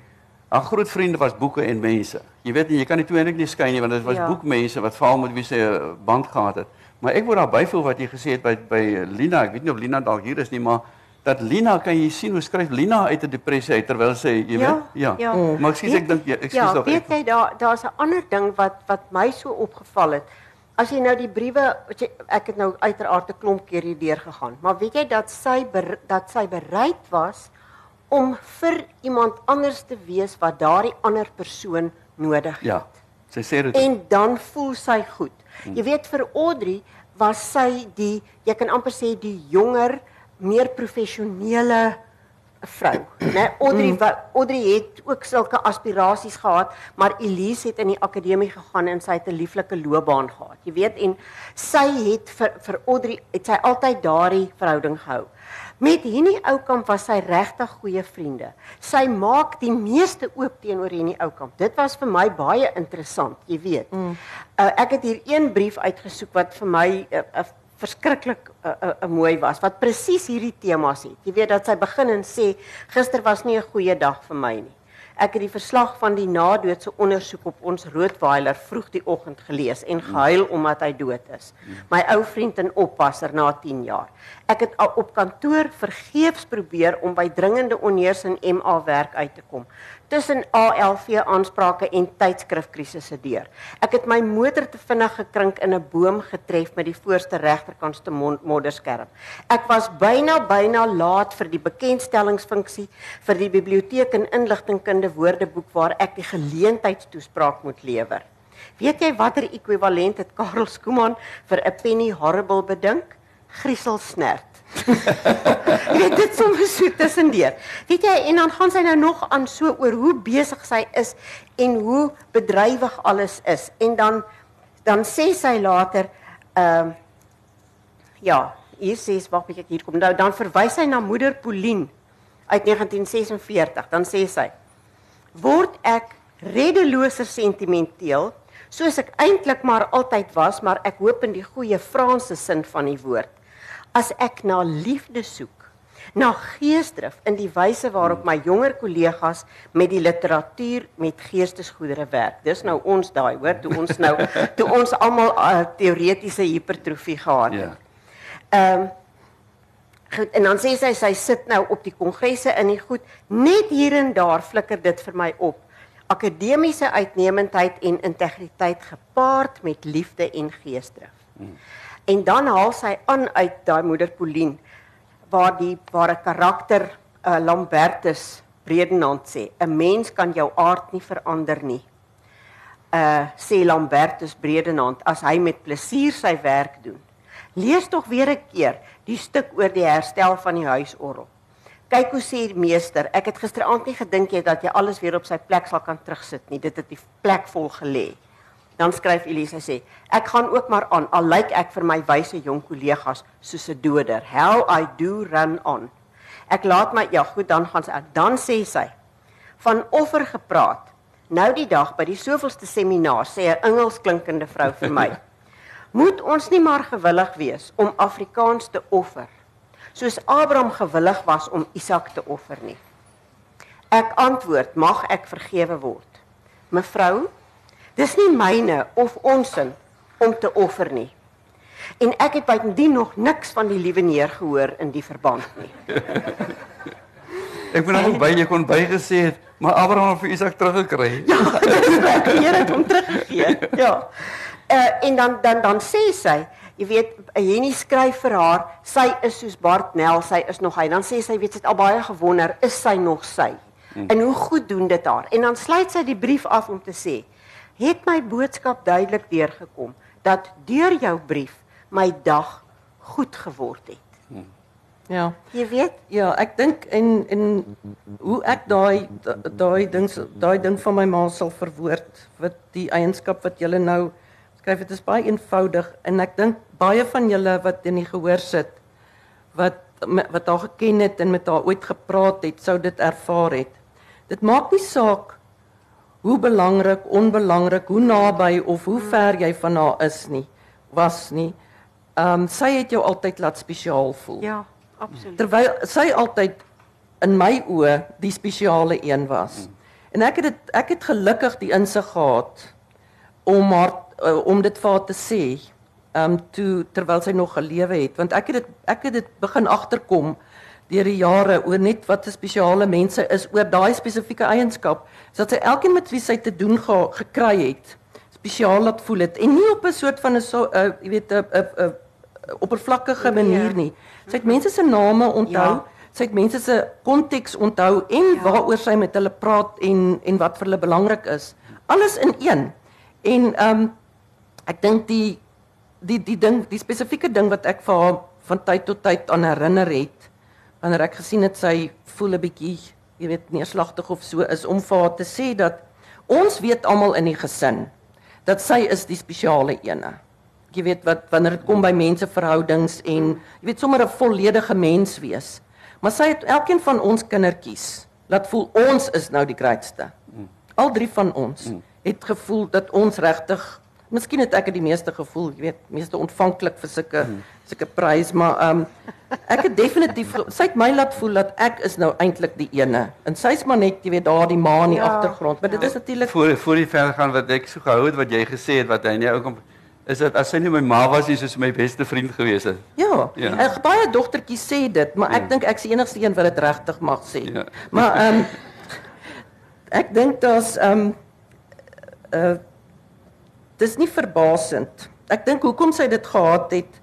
haar groot vriende was boeke en mense. Jy weet nie, jy kan die twee eintlik nie skei nie want dit was Ja. boekmense wat veral met wie sy 'n band gehad het. Maar ek wil daar byvoeg wat jy gesê het by by Lina, ek weet nie of Lina dalk hier is nie, maar dat Lina kan jy sien hoe skryf Lina uit 'n depressie uit terwyl sy, jy Ja, weet, ja. ja. Maar ek sê ek dink ja, ek ja, sê tog weet jy daar daar's 'n ander ding wat wat my so opgeval het. As jy nou die briewe, jy, ek het nou uiteraard 'n klomp keer hier deur gegaan, maar weet jy dat sy ber, dat sy bereid was om vir iemand anders te wees wat daardie ander persoon nodig het. Ja. Sy sê dit. En dan voel sy goed. Jy weet vir Audrey was sy die jy kan amper sê die jonger, meer professionele vrou. Né? Audrey wa- Audrey het ook sulke aspirasies gehad, maar Elise het in die akademie gegaan en sy het 'n lieflike loopbaan gehad. Jy weet en sy het vir vir Audrey het sy altyd daardie verhouding gehou. Met hierdie oukamp was sy regtig goeie vriende. Sy maak die meeste oop teenoor hierdie oukamp. Dit was vir my baie interessant, jy weet. Mm. Uh, ek het hier een brief uitgesoek wat vir my uh, uh, verskriklik uh, uh, uh, mooi was wat presies hierdie temas het. Jy weet dat sy begin en sê gister was nie 'n goeie dag vir my nie. Ek het die verslag van die nadoodse ondersoek op ons Rottweiler vroeg die oggend gelees en gehuil omdat hy dood is. My ou vriend en oppasser na 10 jaar. Ek het op kantoor vergeefs probeer om by dringende onheers en MA werk uit te kom. Tussen ALV aansprake en tydskrifkrisisse deur. Ek het my motor te vinnig gekrink in 'n boom getref met die voorste regterkantste modderskerm. Ek was byna byna laat vir die bekendstellingsfunksie vir die biblioteek en inligtingkunde woordeboek waar ek die geleentheidstoespraak moet lewer. Weet jy watter ekwivalent het Karel Skooman vir 'n penny horrible bedink? Grieselsnert. (laughs) weet dit soms so tussendeur. Weet jy en dan gaan sy nou nog aan so oor hoe besig sy is en hoe bedrywig alles is. En dan dan sê sy later ehm uh, ja, hier sê sy wag ek hier kom. Nou dan verwys sy na moeder Pauline uit 1946 dan sê sy word ek reddeloser sentimenteel soos ek eintlik maar altyd was maar ek hoop in die goeie Franse sin van die woord as ek na liefde soek, na geesdrif in die wyse waarop my jonger kollegas met die literatuur met geestesgoedere werk. Dis nou ons daai, hoor, toe ons nou (laughs) toe ons almal uh, teoretiese hipertrofie gehad het. Ja. Ehm um, goed, en dan sê sy sy sit nou op die kongresse in die goed, net hier en daar flikker dit vir my op. Akademiese uitnemendheid en integriteit gepaard met liefde en geesdrif. Hmm. En dan haal sy aan uit daai moeder Pauline waar die waar 'n karakter uh, Lambertus Bredenhand sê, 'n mens kan jou aard nie verander nie. Uh sê Lambertus Bredenhand as hy met plesier sy werk doen. Lees tog weer 'n keer die stuk oor die herstel van die huisorgel. Kyk hoe sê die meester, ek het gisteraand nie gedink jy dat jy alles weer op sy plek sal kan terugsit nie. Dit het die plek vol gelê. Dan skryf Elise sê, ek gaan ook maar aan al lyk ek vir my wyse jong kollegas soos 'n doder. How I do run on. Ek laat my ja, goed, dan gaan sy dan sê sy van offer gepraat. Nou die dag by die soveelste seminar sê 'n Engels klinkende vrou vir my: (laughs) "Moet ons nie maar gewillig wees om Afrikaans te offer soos Abraham gewillig was om Isak te offer nie?" Ek antwoord: "Mag ek vergewe word?" Mevrou, Dis nie myne of onsin om te offer nie. En ek het bytendien nog niks van die liewe neer gehoor in die verband nie. ek moet nog by jy kon bygesê het, maar Abraham het vir Isak teruggekry. (laughs) Ja, dis reg, die Here het hom teruggegee. Ja. Uh, en dan dan dan sê sy, jy weet, Jenny skryf vir haar, sy is soos Bart Nel, sy is nog hy. Dan sê sy, weet sy het al baie gewonder, is sy nog sy? Hmm. En hoe goed doen dit haar? En dan sluit sy die brief af om te sê, het my boodskap duidelik deurgekom dat deur jou brief my dag goed geword het. Hmm. Ja. Jy weet? Ja, ek dink en en hoe ek daai daai ding daai ding van my ma sal verwoord wat die eienskap wat jy nou skryf dit is baie eenvoudig en ek dink baie van julle wat in die gehoor sit wat wat haar geken het en met haar ooit gepraat het, sou dit ervaar het. Dit maak nie saak hoe belangrik, onbelangrik, hoe naby of hoe ver jy van haar is nie, was nie. Ehm um, sy het jou altyd laat spesiaal voel. Ja, absoluut. Terwyl sy altyd in my oë die spesiale een was. En ek het dit ek het gelukkig die insig gehad om haar uh, om dit vir haar te sê. Ehm um, toe terwyl sy nog gelewe het, want ek het dit ek het dit begin agterkom deur die jare oor net wat 'n spesiale mense is oor daai spesifieke eienskap sodat sy elkeen met wie sy te doen ge, gekry het spesiaal laat voel het en nie op 'n soort van 'n so uh, jy weet 'n 'n oppervlakkige nee. manier nie. Sy het mense se name onthou. Ja. Sy het mense se konteks onthou en ja. waaroor sy met hulle praat en en wat vir hulle belangrik is. Alles in een. En ehm um, ek dink die die die ding, die spesifieke ding wat ek vir haar van tyd tot tyd aan herinner het wanneer ek gesien het sy voel 'n bietjie, jy weet, neerslagtig of so is om vir haar te sê dat ons weet almal in die gesin dat sy is die spesiale ene. Jy weet wat wanneer dit kom by menseverhoudings en jy weet sommer 'n volledige mens wees. Maar sy het elkeen van ons kindertjies laat voel ons is nou die grootste. Al drie van ons het gevoel dat ons regtig Miskien het ek dit die meeste gevoel, jy weet, meeste ontvanklik vir sulke sulke prys, maar ehm um, ek het definitief sy het my laat voel dat ek is nou eintlik die ene. En sy's maar net, jy weet, daar die ma in die ja, agtergrond, maar dit ja. is natuurlik voor voor die ver gaan wat ek so gehou het wat jy gesê het wat hy nou ook is dit as sy nie my ma was nie, soos my beste vriend gewees het. Ja. ja. Ek baie dogtertjies sê dit, maar ek ja. dink ek is die enigste een wat dit regtig mag sê. Ja. Maar ehm um, ek dink daar's ehm um, uh dis nie verbasend. Ek dink hoekom sy dit gehad het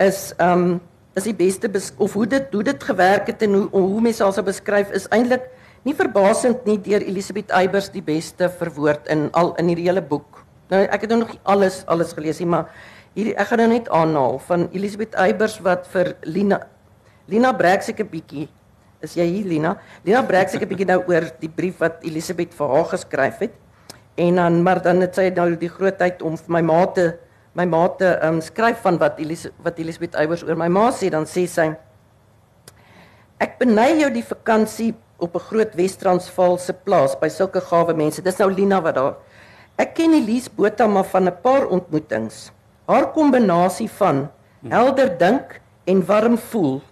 is ehm um, is die beste of hoe dit hoe dit gewerk het en hoe hoe mense alsa beskryf is eintlik nie verbasend nie deur Elisabeth Eybers die beste verwoord in al in hierdie hele boek. Nou ek het nou nog alles alles gelees nie, maar hierdie ek gaan nou net aanhaal van Elisabeth Eybers wat vir Lina Lina breek seker bietjie. Is jy hier Lina? Lina breek seker bietjie nou oor die brief wat Elisabeth vir haar geskryf het. En dan maar dan het sy nou die grootheid om vir my ma te my ma te um, skryf van wat Elis wat Elisabeth Eybers oor my ma sê, dan sê sy Ek beny jou die vakansie op 'n groot Wes-Transvaalse plaas by sulke gawe mense. Dis nou Lina wat daar. Ek ken Elise Botha maar van 'n paar ontmoetings. Haar kombinasie van helder dink en warm voel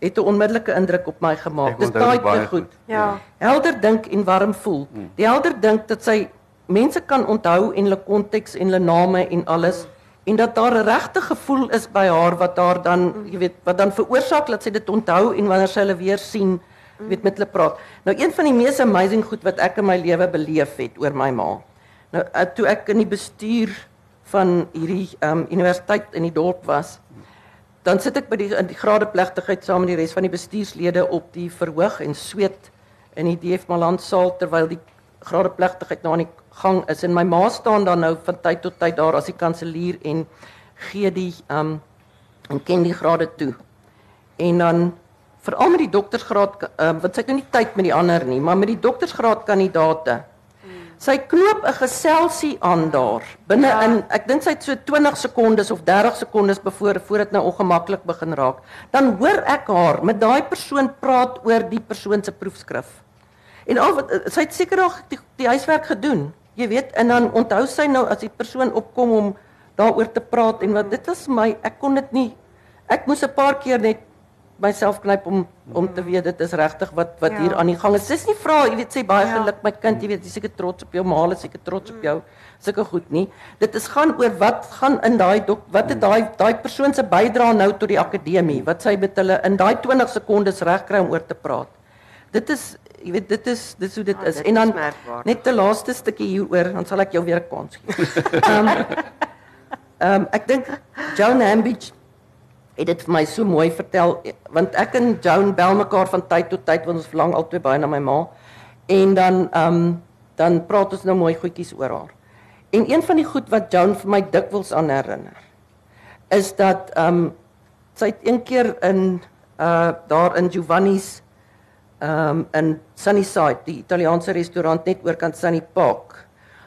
het 'n onmiddellike indruk op my gemaak. Dis baie goed. goed. Ja. Helder dink en warm voel. Hmm. Die helder dink dat sy mense kan onthou en hulle konteks en hulle name en alles en dat daar 'n regte gevoel is by haar wat haar dan, jy weet, wat dan veroorsaak dat sy dit onthou en wanneer sy hulle weer sien, jy weet met hulle praat. Nou een van die mees amazing goed wat ek in my lewe beleef het oor my ma. Nou eh, toe ek in die bestuur van hierdie um, universiteit in die dorp was, dan sit ek by die in die gradeplegtigheid saam met die res van die bestuurslede op die verhoog en sweet in die DF Maland saal terwyl die gradeplegtigheid nou aan die gang is en my ma staan dan nou van tyd tot tyd daar as die kanselier en gee die um en ken die grade toe. En dan veral met die doktorsgraad um, wat sy het nou nie tyd met die ander nie, maar met die doktorsgraad kandidate. Sy knoop 'n geselsie aan daar binne ja. in ek dink sy het so 20 sekondes of 30 sekondes voor voor dit nou ongemaklik begin raak. Dan hoor ek haar met daai persoon praat oor die persoon se proefskrif. En al wat sy het seker al die, die huiswerk gedoen. Jy weet, en dan onthou sy nou as die persoon opkom om daaroor te praat en wat dit is my, ek kon dit nie ek moes 'n paar keer net myself knyp om om te weet dit is regtig wat wat ja. hier aan die gang is. Dis nie vra, jy weet, sê baie ja. geluk my kind, jy weet, jy seker trots op jou ma, jy seker trots op jou. Sulke goed nie. Dit is gaan oor wat gaan in daai dok wat het daai daai persoon se bydrae nou tot die akademie, wat sy met hulle in daai 20 sekondes reg kry om oor te praat. Dit is jy weet dit is dis hoe dit ah, is. Dit en dan is net 'n laaste stukkie hieroor, dan sal ek jou weer 'n kans gee. (laughs) Ehm um, um, ek dink Joan Ambidge het dit vir my so mooi vertel want ek en Joan bel mekaar van tyd tot tyd want ons verlang altyd baie na my ma. En dan ehm um, dan praat ons nou mooi goedjies oor haar. En een van die goed wat Joan vir my dikwels aan herinner is dat ehm um, sy het een keer in uh daar in Giovanni's um, in Sunnyside, die Italiaanse restaurant net oorkant Sunny Park.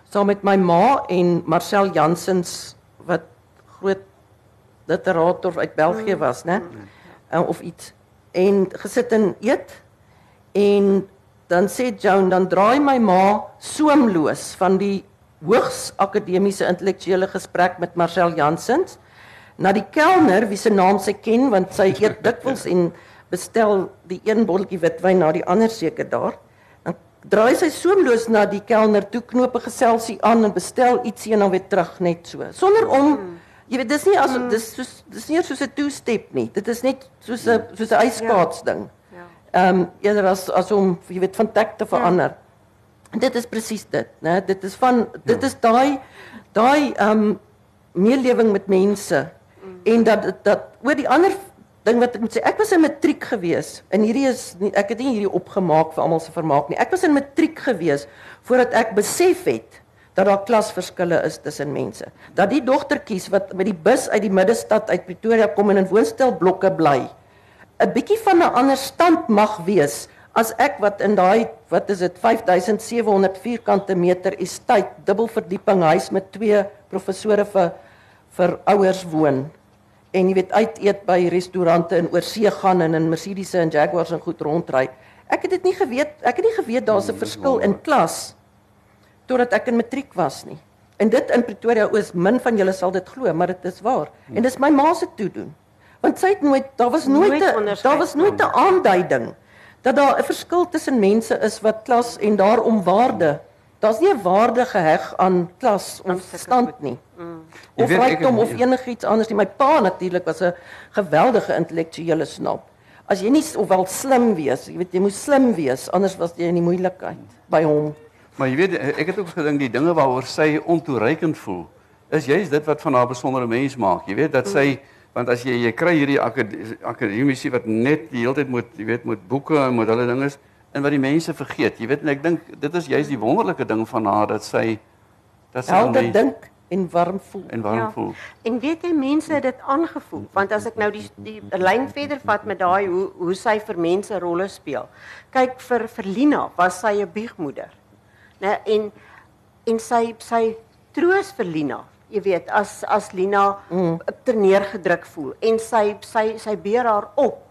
Saam met my ma en Marcel Jansens wat groot literator uit België mm. was, né? Uh, of iets. En gesit en eet en dan sê Joan dan draai my ma soemloos van die hoogs akademiese intellektuele gesprek met Marcel Jansens na die kelner wie se naam sy ken want sy eet (laughs) dikwels en bestel die een botteltjie witwyn na die ander seker daar. Dan draai sy soemloos na die kelner toe, knoop 'n geselsie aan en bestel ietsie en dan weer terug net so. Sonder om hmm. jy weet dis nie as hmm. dis soos dis nie soos 'n two step nie. Dit is net soos 'n hmm. soos 'n ijskaats ding. Ja. Ehm um, eerder as as om jy weet van tek te verander. Ja. En dit is presies dit, né? Dit is van dit ja. is daai daai ehm um, meelewing met mense en dat dat oor die ander ding wat ek moet sê, ek was in matriek gewees. En hierdie is nie, ek het nie hierdie opgemaak vir almal se vermaak nie. Ek was in matriek gewees voordat ek besef het dat daar klasverskille is tussen mense. Dat die dogtertjies wat met die bus uit die middestad uit Pretoria kom en in woonstelblokke bly, 'n bietjie van 'n ander stand mag wees as ek wat in daai wat is dit 5700 vierkante meter estate dubbelverdieping huis met twee professore vir vir ouers woon en jy weet uit eet by restaurante in oorsee gaan en in Mercedes en Jaguars en goed rondry. Ek het dit nie geweet, ek het nie geweet daar's 'n mm, verskil in klas totdat ek in matriek was nie. En dit in Pretoria Oos, min van julle sal dit glo, maar dit is waar. En dis my ma se toe doen. Want sy het nooit, daar was nooit 'n daar was nooit 'n aanduiding dat daar 'n verskil tussen mense is wat klas en daarom waarde Daar's nie 'n waarde geheg aan klas of stand nie. Mm. Of rykdom of enigiets anders nie. My pa natuurlik was 'n geweldige intellektuele snap. as jy nie s- of wel slim wees, jy weet jy moet slim wees anders was jy in die moeilikheid by hom. Maar jy weet ek het ook gedink die dinge waaroor sy ontoereikend voel is juist dit wat van haar besondere mens maak. Jy weet dat sy want as jy jy kry hierdie akad- akademici wat net die hele tyd moet jy weet moet boeke en moet hulle dinge en wat die mense vergeet. Jy weet en ek dink dit is juist die wonderlike ding van haar dat sy dat sy Helder mens- dink en warm voel. en warm Ja. voel. En weet jy mense het dit aangevoel want as ek nou die die lyn verder vat met daai hoe hoe sy vir mense rolle speel. Kyk vir vir Lina was sy 'n biegmoeder. Né en en sy sy troos vir Lina. Jy weet as as Lina mm. terneergedruk voel en sy sy sy beer haar op.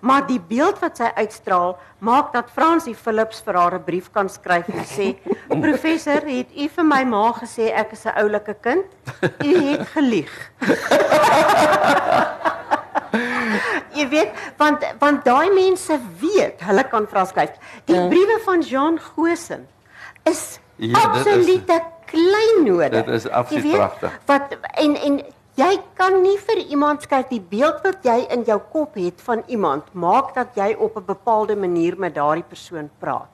Maar die beeld wat sy uitstraal maak dat Fransie Philips vir haar 'n brief kan skryf en sê: (laughs) "Professor, het u vir my ma gesê ek is 'n oulike kind? U het gelieg." (laughs) Jy weet, want want daai mense weet, hulle kan vra skryf. Die Ja. briewe van Jean Goosen is Ja, absolute kleinode. Dit is absoluut pragtig. Wat en en jy kan nie vir iemand skryf die beeld wat jy in jou kop het van iemand maak dat jy op 'n bepaalde manier met daardie persoon praat.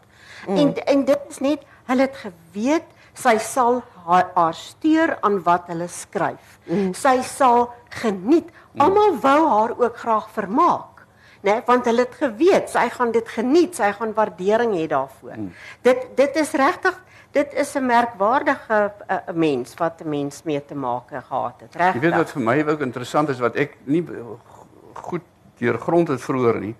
Mm. En en dit is net hulle het geweet sy sal haar, haar steur aan wat hulle skryf. Mm. Sy sal geniet. Almal wou haar ook graag vermaak. Né, want hulle het geweet sy gaan dit geniet, sy gaan waardering hê daarvoor. Mm. Dit dit is regtig dit is 'n merkwaardige uh, mens wat 'n mens mee te maak gehad het. Regtig. Jy weet wat vir my ook interessant is wat ek nie goed deurgrond het vroeër nie,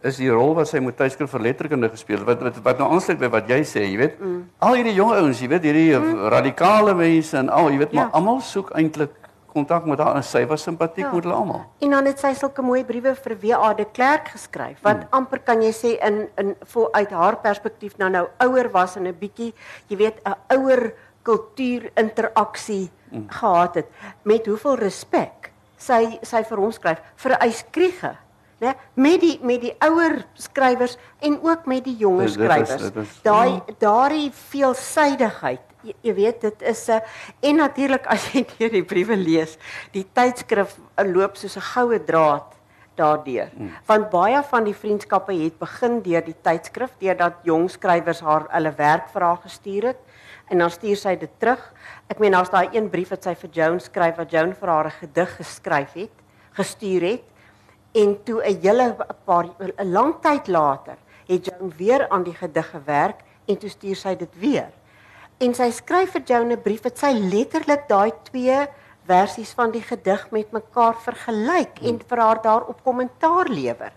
is die rol wat sy met tydskrif vir letterkunde gespeel het. Wat wat wat nou aansluit by wat jy sê, jy weet. Mm. Al hierdie jong ouens, jy weet, hierdie mm. radikale mense en al, jy weet, Ja. maar almal soek eintlik kontak met haar en sy was simpatiek Ja. met hulle almal. En dan het sy sulke mooi briewe vir W.A. de Klerk geskryf wat hmm. amper kan jy sê in in vol uit haar perspektief nou nou ouer was en 'n bietjie, jy weet, 'n ouer kultuur interaksie hmm. gehad het met hoeveel respek sy sy vir hom skryf vir Eyskriege, né? Met die met die ouer skrywers en ook met die jonger skrywers. Daai daardie veelsidigheid jy, jy weet dit is 'n en natuurlik as jy deur die briewe lees, die tydskrif uh, loop soos 'n goue draad daardeur. Mm. Want baie van die vriendskappe het begin deur die tydskrif deurdat jong skrywers haar hulle werk vir haar gestuur het en dan stuur sy dit terug. Ek meen daar's daai een brief wat sy vir Joan skryf wat Joan vir haar 'n gedig geskryf het, gestuur het en toe 'n hele paar 'n lang tyd later het Joan weer aan die gedig gewerk en toe stuur sy dit weer. En sy skryf vir Joan 'n brief wat sy letterlik daai twee versies van die gedig met mekaar vergelyk en vir haar daarop kommentaar lewer.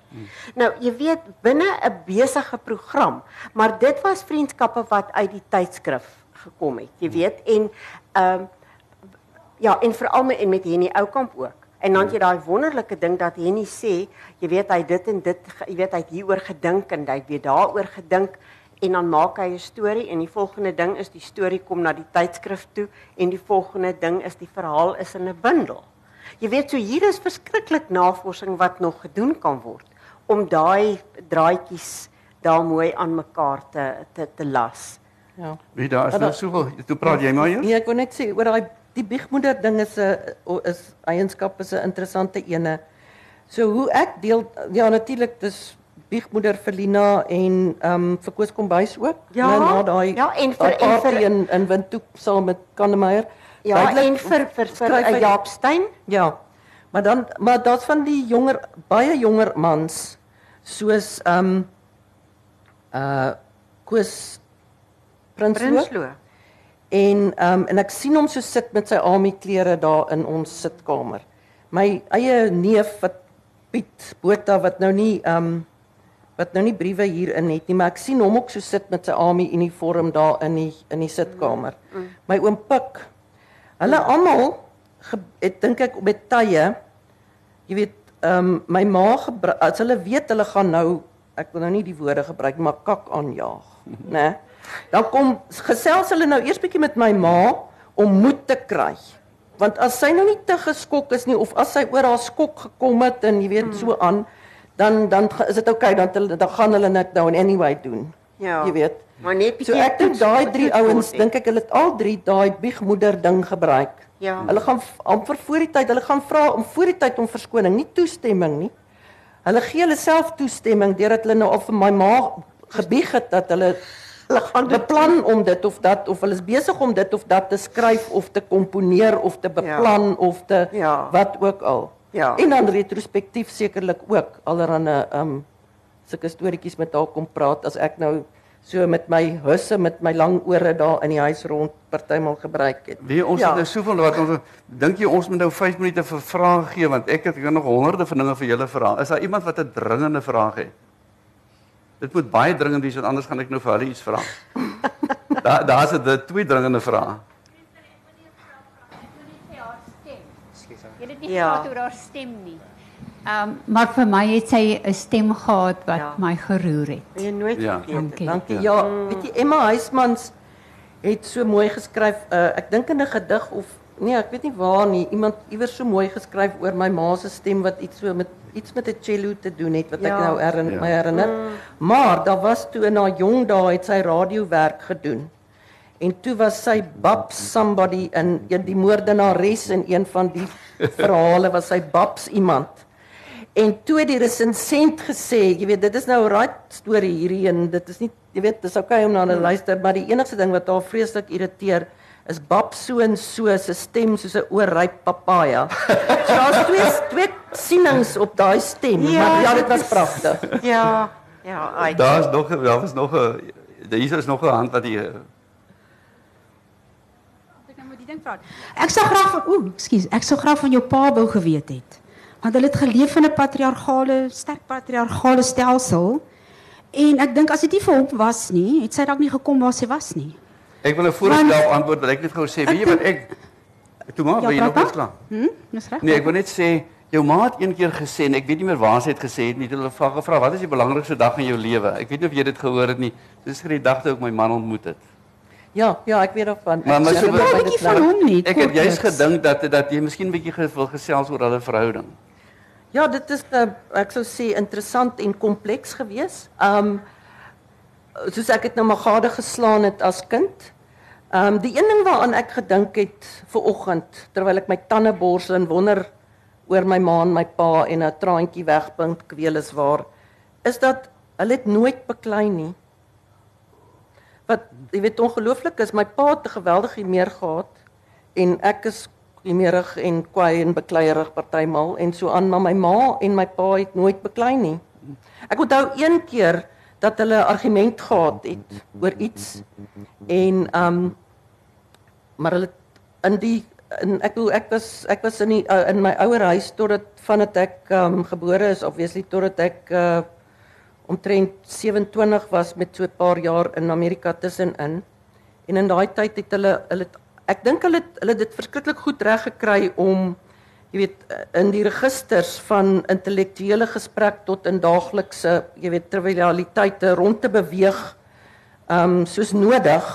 Nou, jy weet binne 'n besige program, maar dit was vriendskappe wat uit die tydskrif gekom het. Jy weet en ehm ja, en veral met en met Henny Oukamp ook. En dan het jy daai wonderlike ding dat Henny sê, jy weet hy dit en dit, jy weet hy het hieroor gedink en hy het weer daaroor gedink en dan maak hy 'n storie en die volgende ding is die storie kom na die tydskrif toe en die volgende ding is die verhaal is in 'n bundel. Jy weet so hier is verskriklik navorsing wat nog gedoen kan word om daai draadjies daar mooi aan mekaar te te te las. Ja. Wie daar is nou soveel toe praat jy maar hier? Nee, ek wou net sê oor daai die biegmoeder ding is 'n o- is eienskap is 'n interessante ene. So hoe ek deel ja natuurlik dis biegmoeder vir Lina en ehm um, vir Koos Kombuis ook. Ja, Nou, na daai ja, en vir- en vir- in in Windhoek saam met Kannemeyer. Ja, Duidelik en vir vir vir uh, Jaap Steyn Ja. Maar dan maar daar's van die jonger baie jonger mans soos ehm um, uh Koos Prinsloo. Prinsloo. En ehm um, en ek sien hom so sit met sy army klere daar in ons sitkamer. My eie neef wat Piet Botha wat nou nie ehm um, wat nou nie briewe hier in het nie, maar ek sien hom ook so sit met sy army uniform daar in die in die sitkamer. My oom Pik. Hulle almal het dink ek met tye jy weet ehm um, my ma gebru- as hulle weet hulle gaan nou ek wil nou nie die woorde gebruik maar kak aanjaag, (laughs) né? Dan kom gesels hulle nou eers bietjie met my ma om moed te kry. Want as sy nou nie te geskok is nie of as sy oor haar skok gekom het en jy weet so aan, dan dan is dit oukei okay, dan dan gaan hulle dit nou in anyway doen. Ja. Jy weet. Maar net So bietjie ek dink daai drie ouens, dink ek hulle het al drie daai biegmoeder ding gebruik. Ja. Hulle gaan amper voor die tyd, hulle gaan vra om voor die tyd om verskoning, nie toestemming nie. hulle gee hulle self toestemming deurdat hulle nou al vir my ma gebieg het dat hulle hulle gaan beplan om dit of dat of hulle is besig om dit of dat te skryf of te komponeer of te beplan ja. of te ja. wat ook al. Ja. En dan retrospektief sekerlik ook allerhande um sulke storieetjies met haar kom praat as ek nou so met my husse met my lang ore daar in die huis rond partymal gebruik het. Wie ons ja. het nou soveel wat ons dink jy ons moet nou 5 minute vir vrae gee want ek het nog honderde van dinge vir julle vra. Is daar iemand wat 'n dringende vraag het? Dit moet baie dringend wees want anders gaan ek nou vir hulle iets vra. (laughs) daar daar's 'n twee dringende vrae. Jy het nie ja. gehoor haar stem nie. Ehm um, maar vir my het sy 'n stem gehad wat ja. my geroer het. Jy nooit ja. vergeet. Dankie. Dankie. Ja, weet jy Emma Huismans het so mooi geskryf. Uh, ek dink in 'n gedig of nee, ek weet nie waar nie. Iemand iewers so mooi geskryf oor my ma se stem wat iets so met iets met 'n cello te doen het wat ja. ek nou herinner, ja. my herinner. Mm. Maar daar was toe in haar jong dae het sy radiowerk gedoen. En toe was sy Babs somebody in die moordenares in een van die verhale was sy Babs iemand. En toe die resensent gesê, jy weet, dit is nou 'n right storie hierdie en dit is nie, jy weet, dis okay om na hulle luister, maar die enigste ding wat haar vreeslik irriteer is Bab so en so se stem soos 'n oorryp papaja. So daar's twee twee sienings op daai stem, ja, maar ja, dit was pragtig. Ja. Ja, uit. Daar's nog daar was nog 'n hier is nog 'n hand wat hier ding praat. Ek sou graag ooh, ekskuus, ek sou graag van jou pa wou geweet het want hulle het geleef in 'n patriargale, sterk patriargale stelsel. En ek dink as dit nie vir hom was nie, het sy dalk nie gekom waar sy was nie. Ek wil 'n voorstel antwoord, wil ek net gou sê, weet jy wat ek toe maar, wil jy nog iets klaar? Hm? Dis reg. Nee, ek wil net sê jou ma het een keer gesê en ek weet nie meer waar sy het gesê het nie, hulle vra gevra, wat is die belangrikste dag in jou lewe? Ek weet nie of jy dit gehoor het nie. Dis die dag toe ek my man ontmoet het. Ja, ja, ek weet daarvan. Maar maar so 'n bietjie van hom nie. Ek het juist gedink dat dat jy miskien bietjie wil gesels oor hulle verhouding. Ja, dit is 'n uh, ek sou sê interessant en kompleks gewees. Um soos ek dit nou maar gade geslaan het as kind. Um die een ding waaraan ek gedink het ver oggend terwyl ek my tande borsel en wonder oor my ma en my pa en 'n traantjie wegpink kweel is waar is dat hulle het nooit beklei nie. Wat jy weet ongelooflik is, my pa het 'n geweldige meer gehad en ek is klimmerig en kwaai en bekleierig partymal en so aan maar my ma en my pa het nooit beklei nie. Ek onthou een keer dat hulle argument gehad het oor iets en um maar hulle in die in ek wil ek was ek was in die uh, in my ouer huis totdat vandat ek um gebore is obviously totdat ek uh omtrent 27 was met so 'n paar jaar in Amerika tussenin en in daai tyd het hulle hulle ek dink hulle hulle dit verskriklik goed reg gekry om jy weet in die registers van intellektuele gesprek tot in daaglikse jy weet trivialiteite rond te beweeg um soos nodig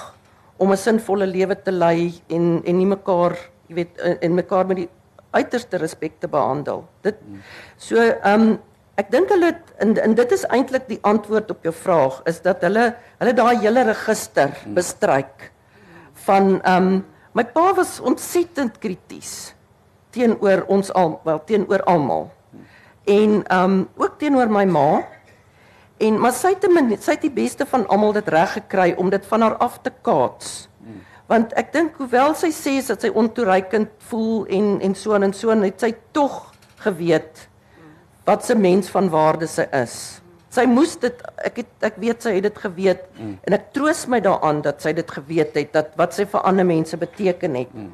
om 'n sinvolle lewe te lei en en nie mekaar jy weet en mekaar met die uiterste respek te behandel. Dit so um ek dink hulle en, en dit is eintlik die antwoord op jou vraag is dat hulle hulle daai hele register bestryk van um My pa was ontsettend krities teenoor ons al, wel teenoor almal. En um ook teenoor my ma. En maar sy het die sy het die beste van almal dit reg gekry om dit van haar af te kaats. Want ek dink hoewel sy sê dat sy ontoereikend voel en en so en so net sy tog geweet wat 'n mens van waarde sy is sy moes dit ek het ek weet sy het dit geweet mm. en ek troos my daaraan dat sy dit geweet het dat wat sy vir ander mense beteken het. Mm.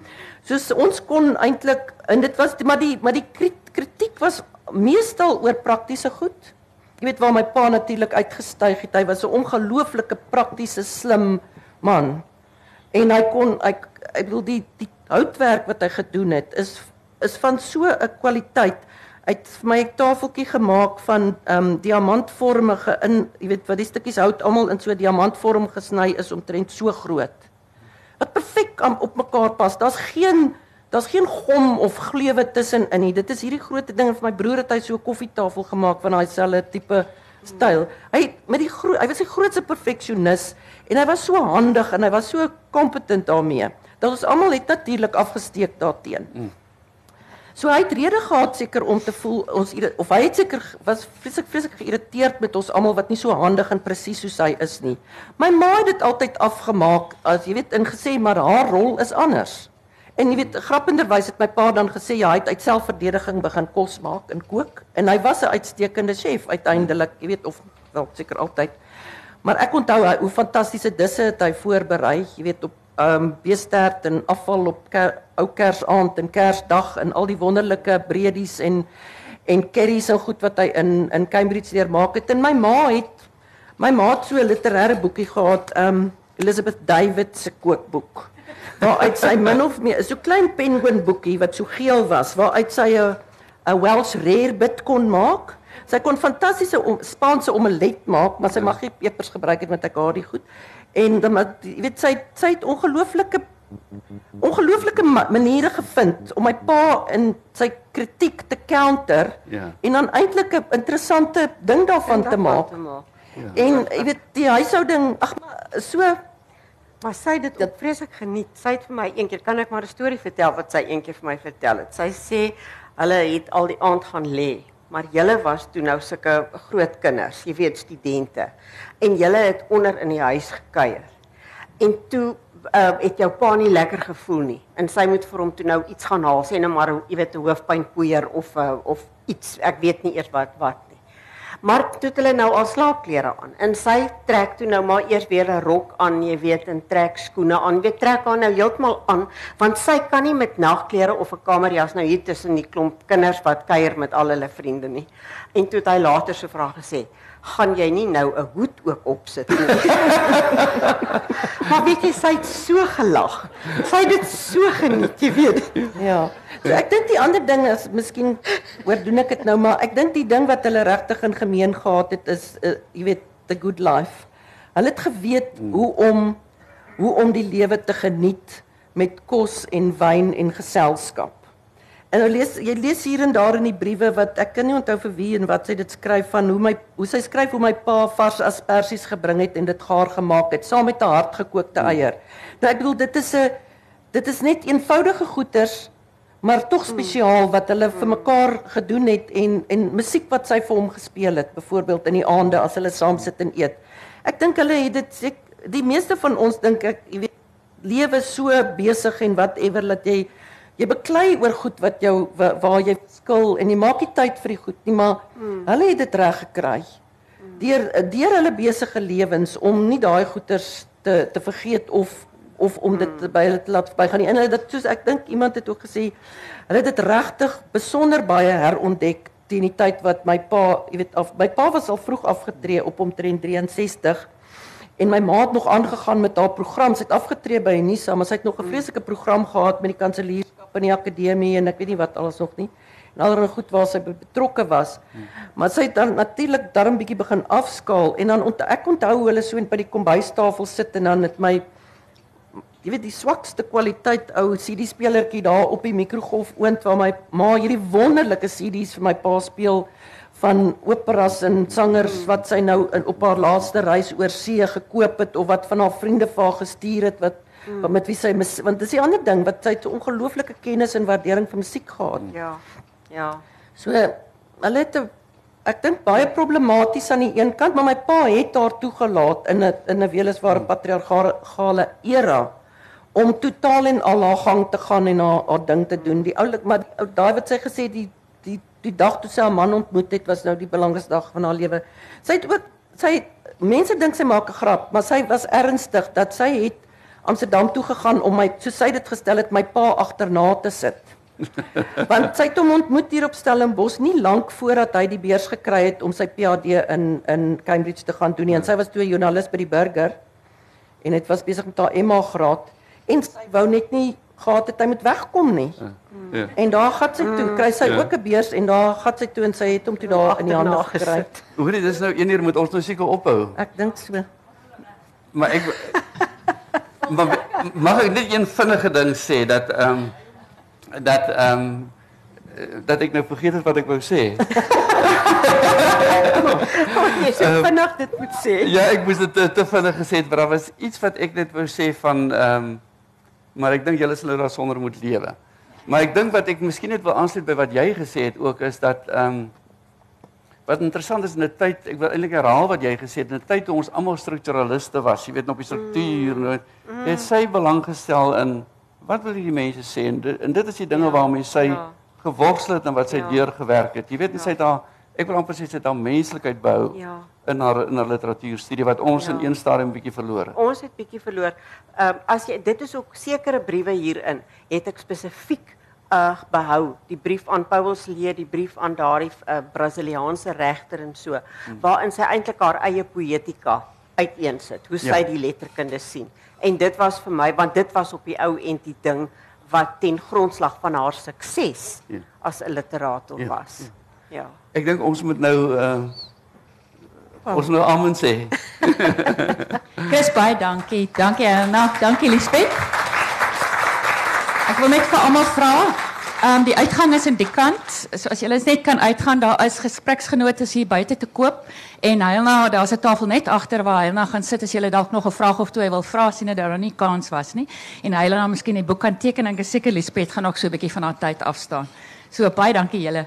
Soos ons kon eintlik en dit was maar die maar die kritiek was meestal oor praktiese goed. Jy weet waar my pa natuurlik uitgestyg het. Hy was 'n ongelooflike praktiese slim man. En hy kon ek ek bedoel die die houtwerk wat hy gedoen het is is van so 'n kwaliteit het vir my 'n tafeltjie gemaak van ehm um, diamantvormige in, jy weet, wat die stukkies hout almal in so diamantvorm gesny is omtrent so groot. Wat perfek op mekaar pas. Daar's geen daar's geen gom of gleuwe tussenin nie. Dit is hierdie groot ding vir my broer het hy so 'n koffietafel gemaak van daai selfde tipe styl. Hy met die groot hy was die grootste perfeksionis en hy was so handig en hy was so kompetent daarmee. Dat ons almal het natuurlik afgesteek daarteenoor. Mm. So hy het rede gehad seker om te voel ons of hy het seker was vreeslik vreeslik geïrriteerd met ons almal wat nie so handig en presies soos hy is nie. My ma het dit altyd afgemaak as jy weet ingesê maar haar rol is anders. En jy weet grappenderwys het my pa dan gesê ja, hy het uit selfverdediging begin kos maak en kook en hy was 'n uitstekende chef uiteindelik, jy weet of wel seker altyd. Maar ek onthou hy, hoe fantastiese disse het hy voorberei, jy weet op ehm um, beestert en afval op ker, ou Kersaand en Kersdag en al die wonderlike bredies en en curries en goed wat hy in in Cambridge leer maak het. En my ma het my ma het so 'n literêre boekie gehad, ehm um, Elizabeth David se kookboek. Waaruit sy min of meer so klein penguin boekie wat so geel was, waaruit sy 'n 'n Welsh rarebit kon maak. Sy kon fantastiese Spaanse omelet maak, maar sy mag nie pepers gebruik het met ek haar die goed. En dan jy weet sy sy het ongelooflike ongelooflike maniere gevind om my pa in sy kritiek te counter ja. en dan eintlik 'n interessante ding daarvan te maak. Te maak. Ja. En jy weet die huishouding, ag maar so maar sy het dit vreeslik geniet. Sy het vir my eendag kan ek maar 'n storie vertel wat sy eendag vir my vertel het. Sy sê hulle het al die aand gaan lê, maar julle was toe nou sulke groot kinders, jy weet studente. En julle het onder in die huis gekuier. En toe uh, het jou pa nie lekker gevoel nie en sy moet vir hom toe nou iets gaan haal sê net maar jy weet 'n hoofpynpoeier of uh, of iets ek weet nie eers wat wat maar toe het hulle nou al slaapklere aan. En sy trek toe nou maar eers weer 'n rok aan jy weet en trek skoene aan. Weet trek haar nou heeltemal aan want sy kan nie met nagklere of 'n kamerjas nou hier tussen die klomp kinders wat kuier met al hulle vriende nie. En toe het hy later so vra gesê gaan jy nie nou 'n hoed ook opsit nie. (laughs) maar weet jy sy het so gelag. Sy het dit so geniet, jy weet. Ja. So ek dink die ander ding is miskien oor doen ek dit nou maar ek dink die ding wat hulle regtig in gemeen gehad het is uh, jy weet the good life. Hulle het geweet hmm. hoe om hoe om die lewe te geniet met kos en wyn en geselskap. En nou lees jy lees hier en daar in die briewe wat ek kan nie onthou vir wie en wat sy dit skryf van hoe my hoe sy skryf hoe my pa vars asperges gebring het en dit gaar gemaak het saam met 'n hardgekookte eier. Nou ek bedoel dit is 'n dit is net eenvoudige goeders maar tog spesiaal wat hulle vir mekaar gedoen het en en musiek wat sy vir hom gespeel het byvoorbeeld in die aande as hulle saam sit en eet. Ek dink hulle het dit ek, die meeste van ons dink ek jy weet lewe so besig en whatever dat jy jy beklei oor goed wat jou waar, waar jy skil en jy maak nie tyd vir die goed nie, maar hmm. hulle het dit reg gekry. Deur deur hulle besige lewens om nie daai goeters te te vergeet of of om dit hmm. by hulle te laat verbygaan nie. En hulle dit soos ek dink iemand het ook gesê, hulle het dit regtig besonder baie herontdek teen die tyd wat my pa, jy weet, af, my pa was al vroeg afgetree op omtrent 63 En my ma het nog aangegaan met haar program. Sy het afgetree by Unisa, maar sy het nog 'n vreeslike program gehad met die kanselierskap in die akademie en ek weet nie wat alles nog nie. En alreeds goed waar sy betrokke was. Maar sy het dan natuurlik darm bietjie begin afskaal en dan ont ek onthou hulle so by die kombuistafel sit en dan het my jy weet die swakste kwaliteit ou CD spelertjie daar op die mikrogolf oond waar my ma hierdie wonderlike CD's vir my pa speel van operas en sangers wat sy nou in, op haar laaste reis oor see gekoop het of wat van haar vriende vir haar gestuur het wat hmm. met wie sy want dis die ander ding wat sy 'n ongelooflike kennis en waardering vir musiek gehad. Ja. Ja. So hulle het ek dink baie problematies aan die een kant, maar my pa het haar toegelaat in 'n in 'n weliswaar patriargale era om totaal en al haar gang te gaan en haar, haar ding te doen. Die oulik maar daai wat sy gesê die die dag toe sy haar man ontmoet het was nou die belangrikste dag van haar lewe. Sy het ook sy mense dink sy maak 'n grap, maar sy was ernstig dat sy het Amsterdam toe gegaan om my so sy dit gestel het my pa agterna te sit. (laughs) Want sy het hom ontmoet hier op Stellenbosch nie lank voordat hy die beurs gekry het om sy PhD in in Cambridge te gaan doen nie. En sy was toe 'n joernalis by die Burger en dit was besig met haar MA graad en sy wou net nie gehad het hy moet wegkom nie. Ja. Ja. En daar gaan sy toe, kry sy ja. ook 'n beurs en daar gaan sy toe en sy het hom toe daar in die hande gekry. Hoorie, dis nou 1 uur moet ons nou seker ophou. Ek dink so. Maar ek maar, mag ek net een vinnige ding sê dat ehm um, dat ehm um, dat ek nou vergeet het wat ek wou sê. (laughs) Jy sê um, vinnig dit moet sê. Ja, ek moes dit te, te vinnig gesê het, maar daar was iets wat ek net wou sê van ehm um, maar ek dink julle sal nou daarsonder moet lewe. Maar ek dink wat ek miskien net wil aansluit by wat jy gesê het ook is dat ehm um, wat interessant is in 'n tyd, ek wil eintlik herhaal wat jy gesê het, in 'n tyd toe ons almal strukturaliste was, jy weet nog op die struktuur, mm. mm. het sy belang gestel in wat wil die mense sê en dit, en dit is die dinge ja, waarmee sy ja. geworstel het en wat sy ja. deurgewerk het. Jy weet, ja. sy het daar ek wil amper sê sy het haar menslikheid behou ja. in haar in haar literatuurstudie wat ons ja. in een stadium bietjie verloor het. Ons het bietjie verloor. Ehm um, as jy dit is ook sekere briewe hierin het ek spesifiek uh behou die brief aan Paulus Lee die brief aan daardie uh, Brasiliaanse regter en so hmm. waarin sy eintlik haar eie poetika uiteensit hoe sy ja. die letterkunde sien en dit was vir my want dit was op die ou end die ding wat ten grondslag van haar sukses ja. as 'n literator ja. was ja, ja. ek dink ons moet nou uh ons nou amen sê (laughs) Chris baie dankie dankie Anna dankie Lisbeth Ek wil net vir almal vra. Ehm um, die uitgang is in die kant. So as julle net kan uitgaan, daar is gespreksgenote hier buite te koop en nou daar's 'n tafel net agter waar nou gaan sit as julle dalk nog 'n vraag of twee wil vra sien dat daar nie kans was nie. En nou miskien 'n boek kan teken en ek is seker Lisbeth gaan ook so 'n bietjie van haar tyd afstaan. So baie dankie julle.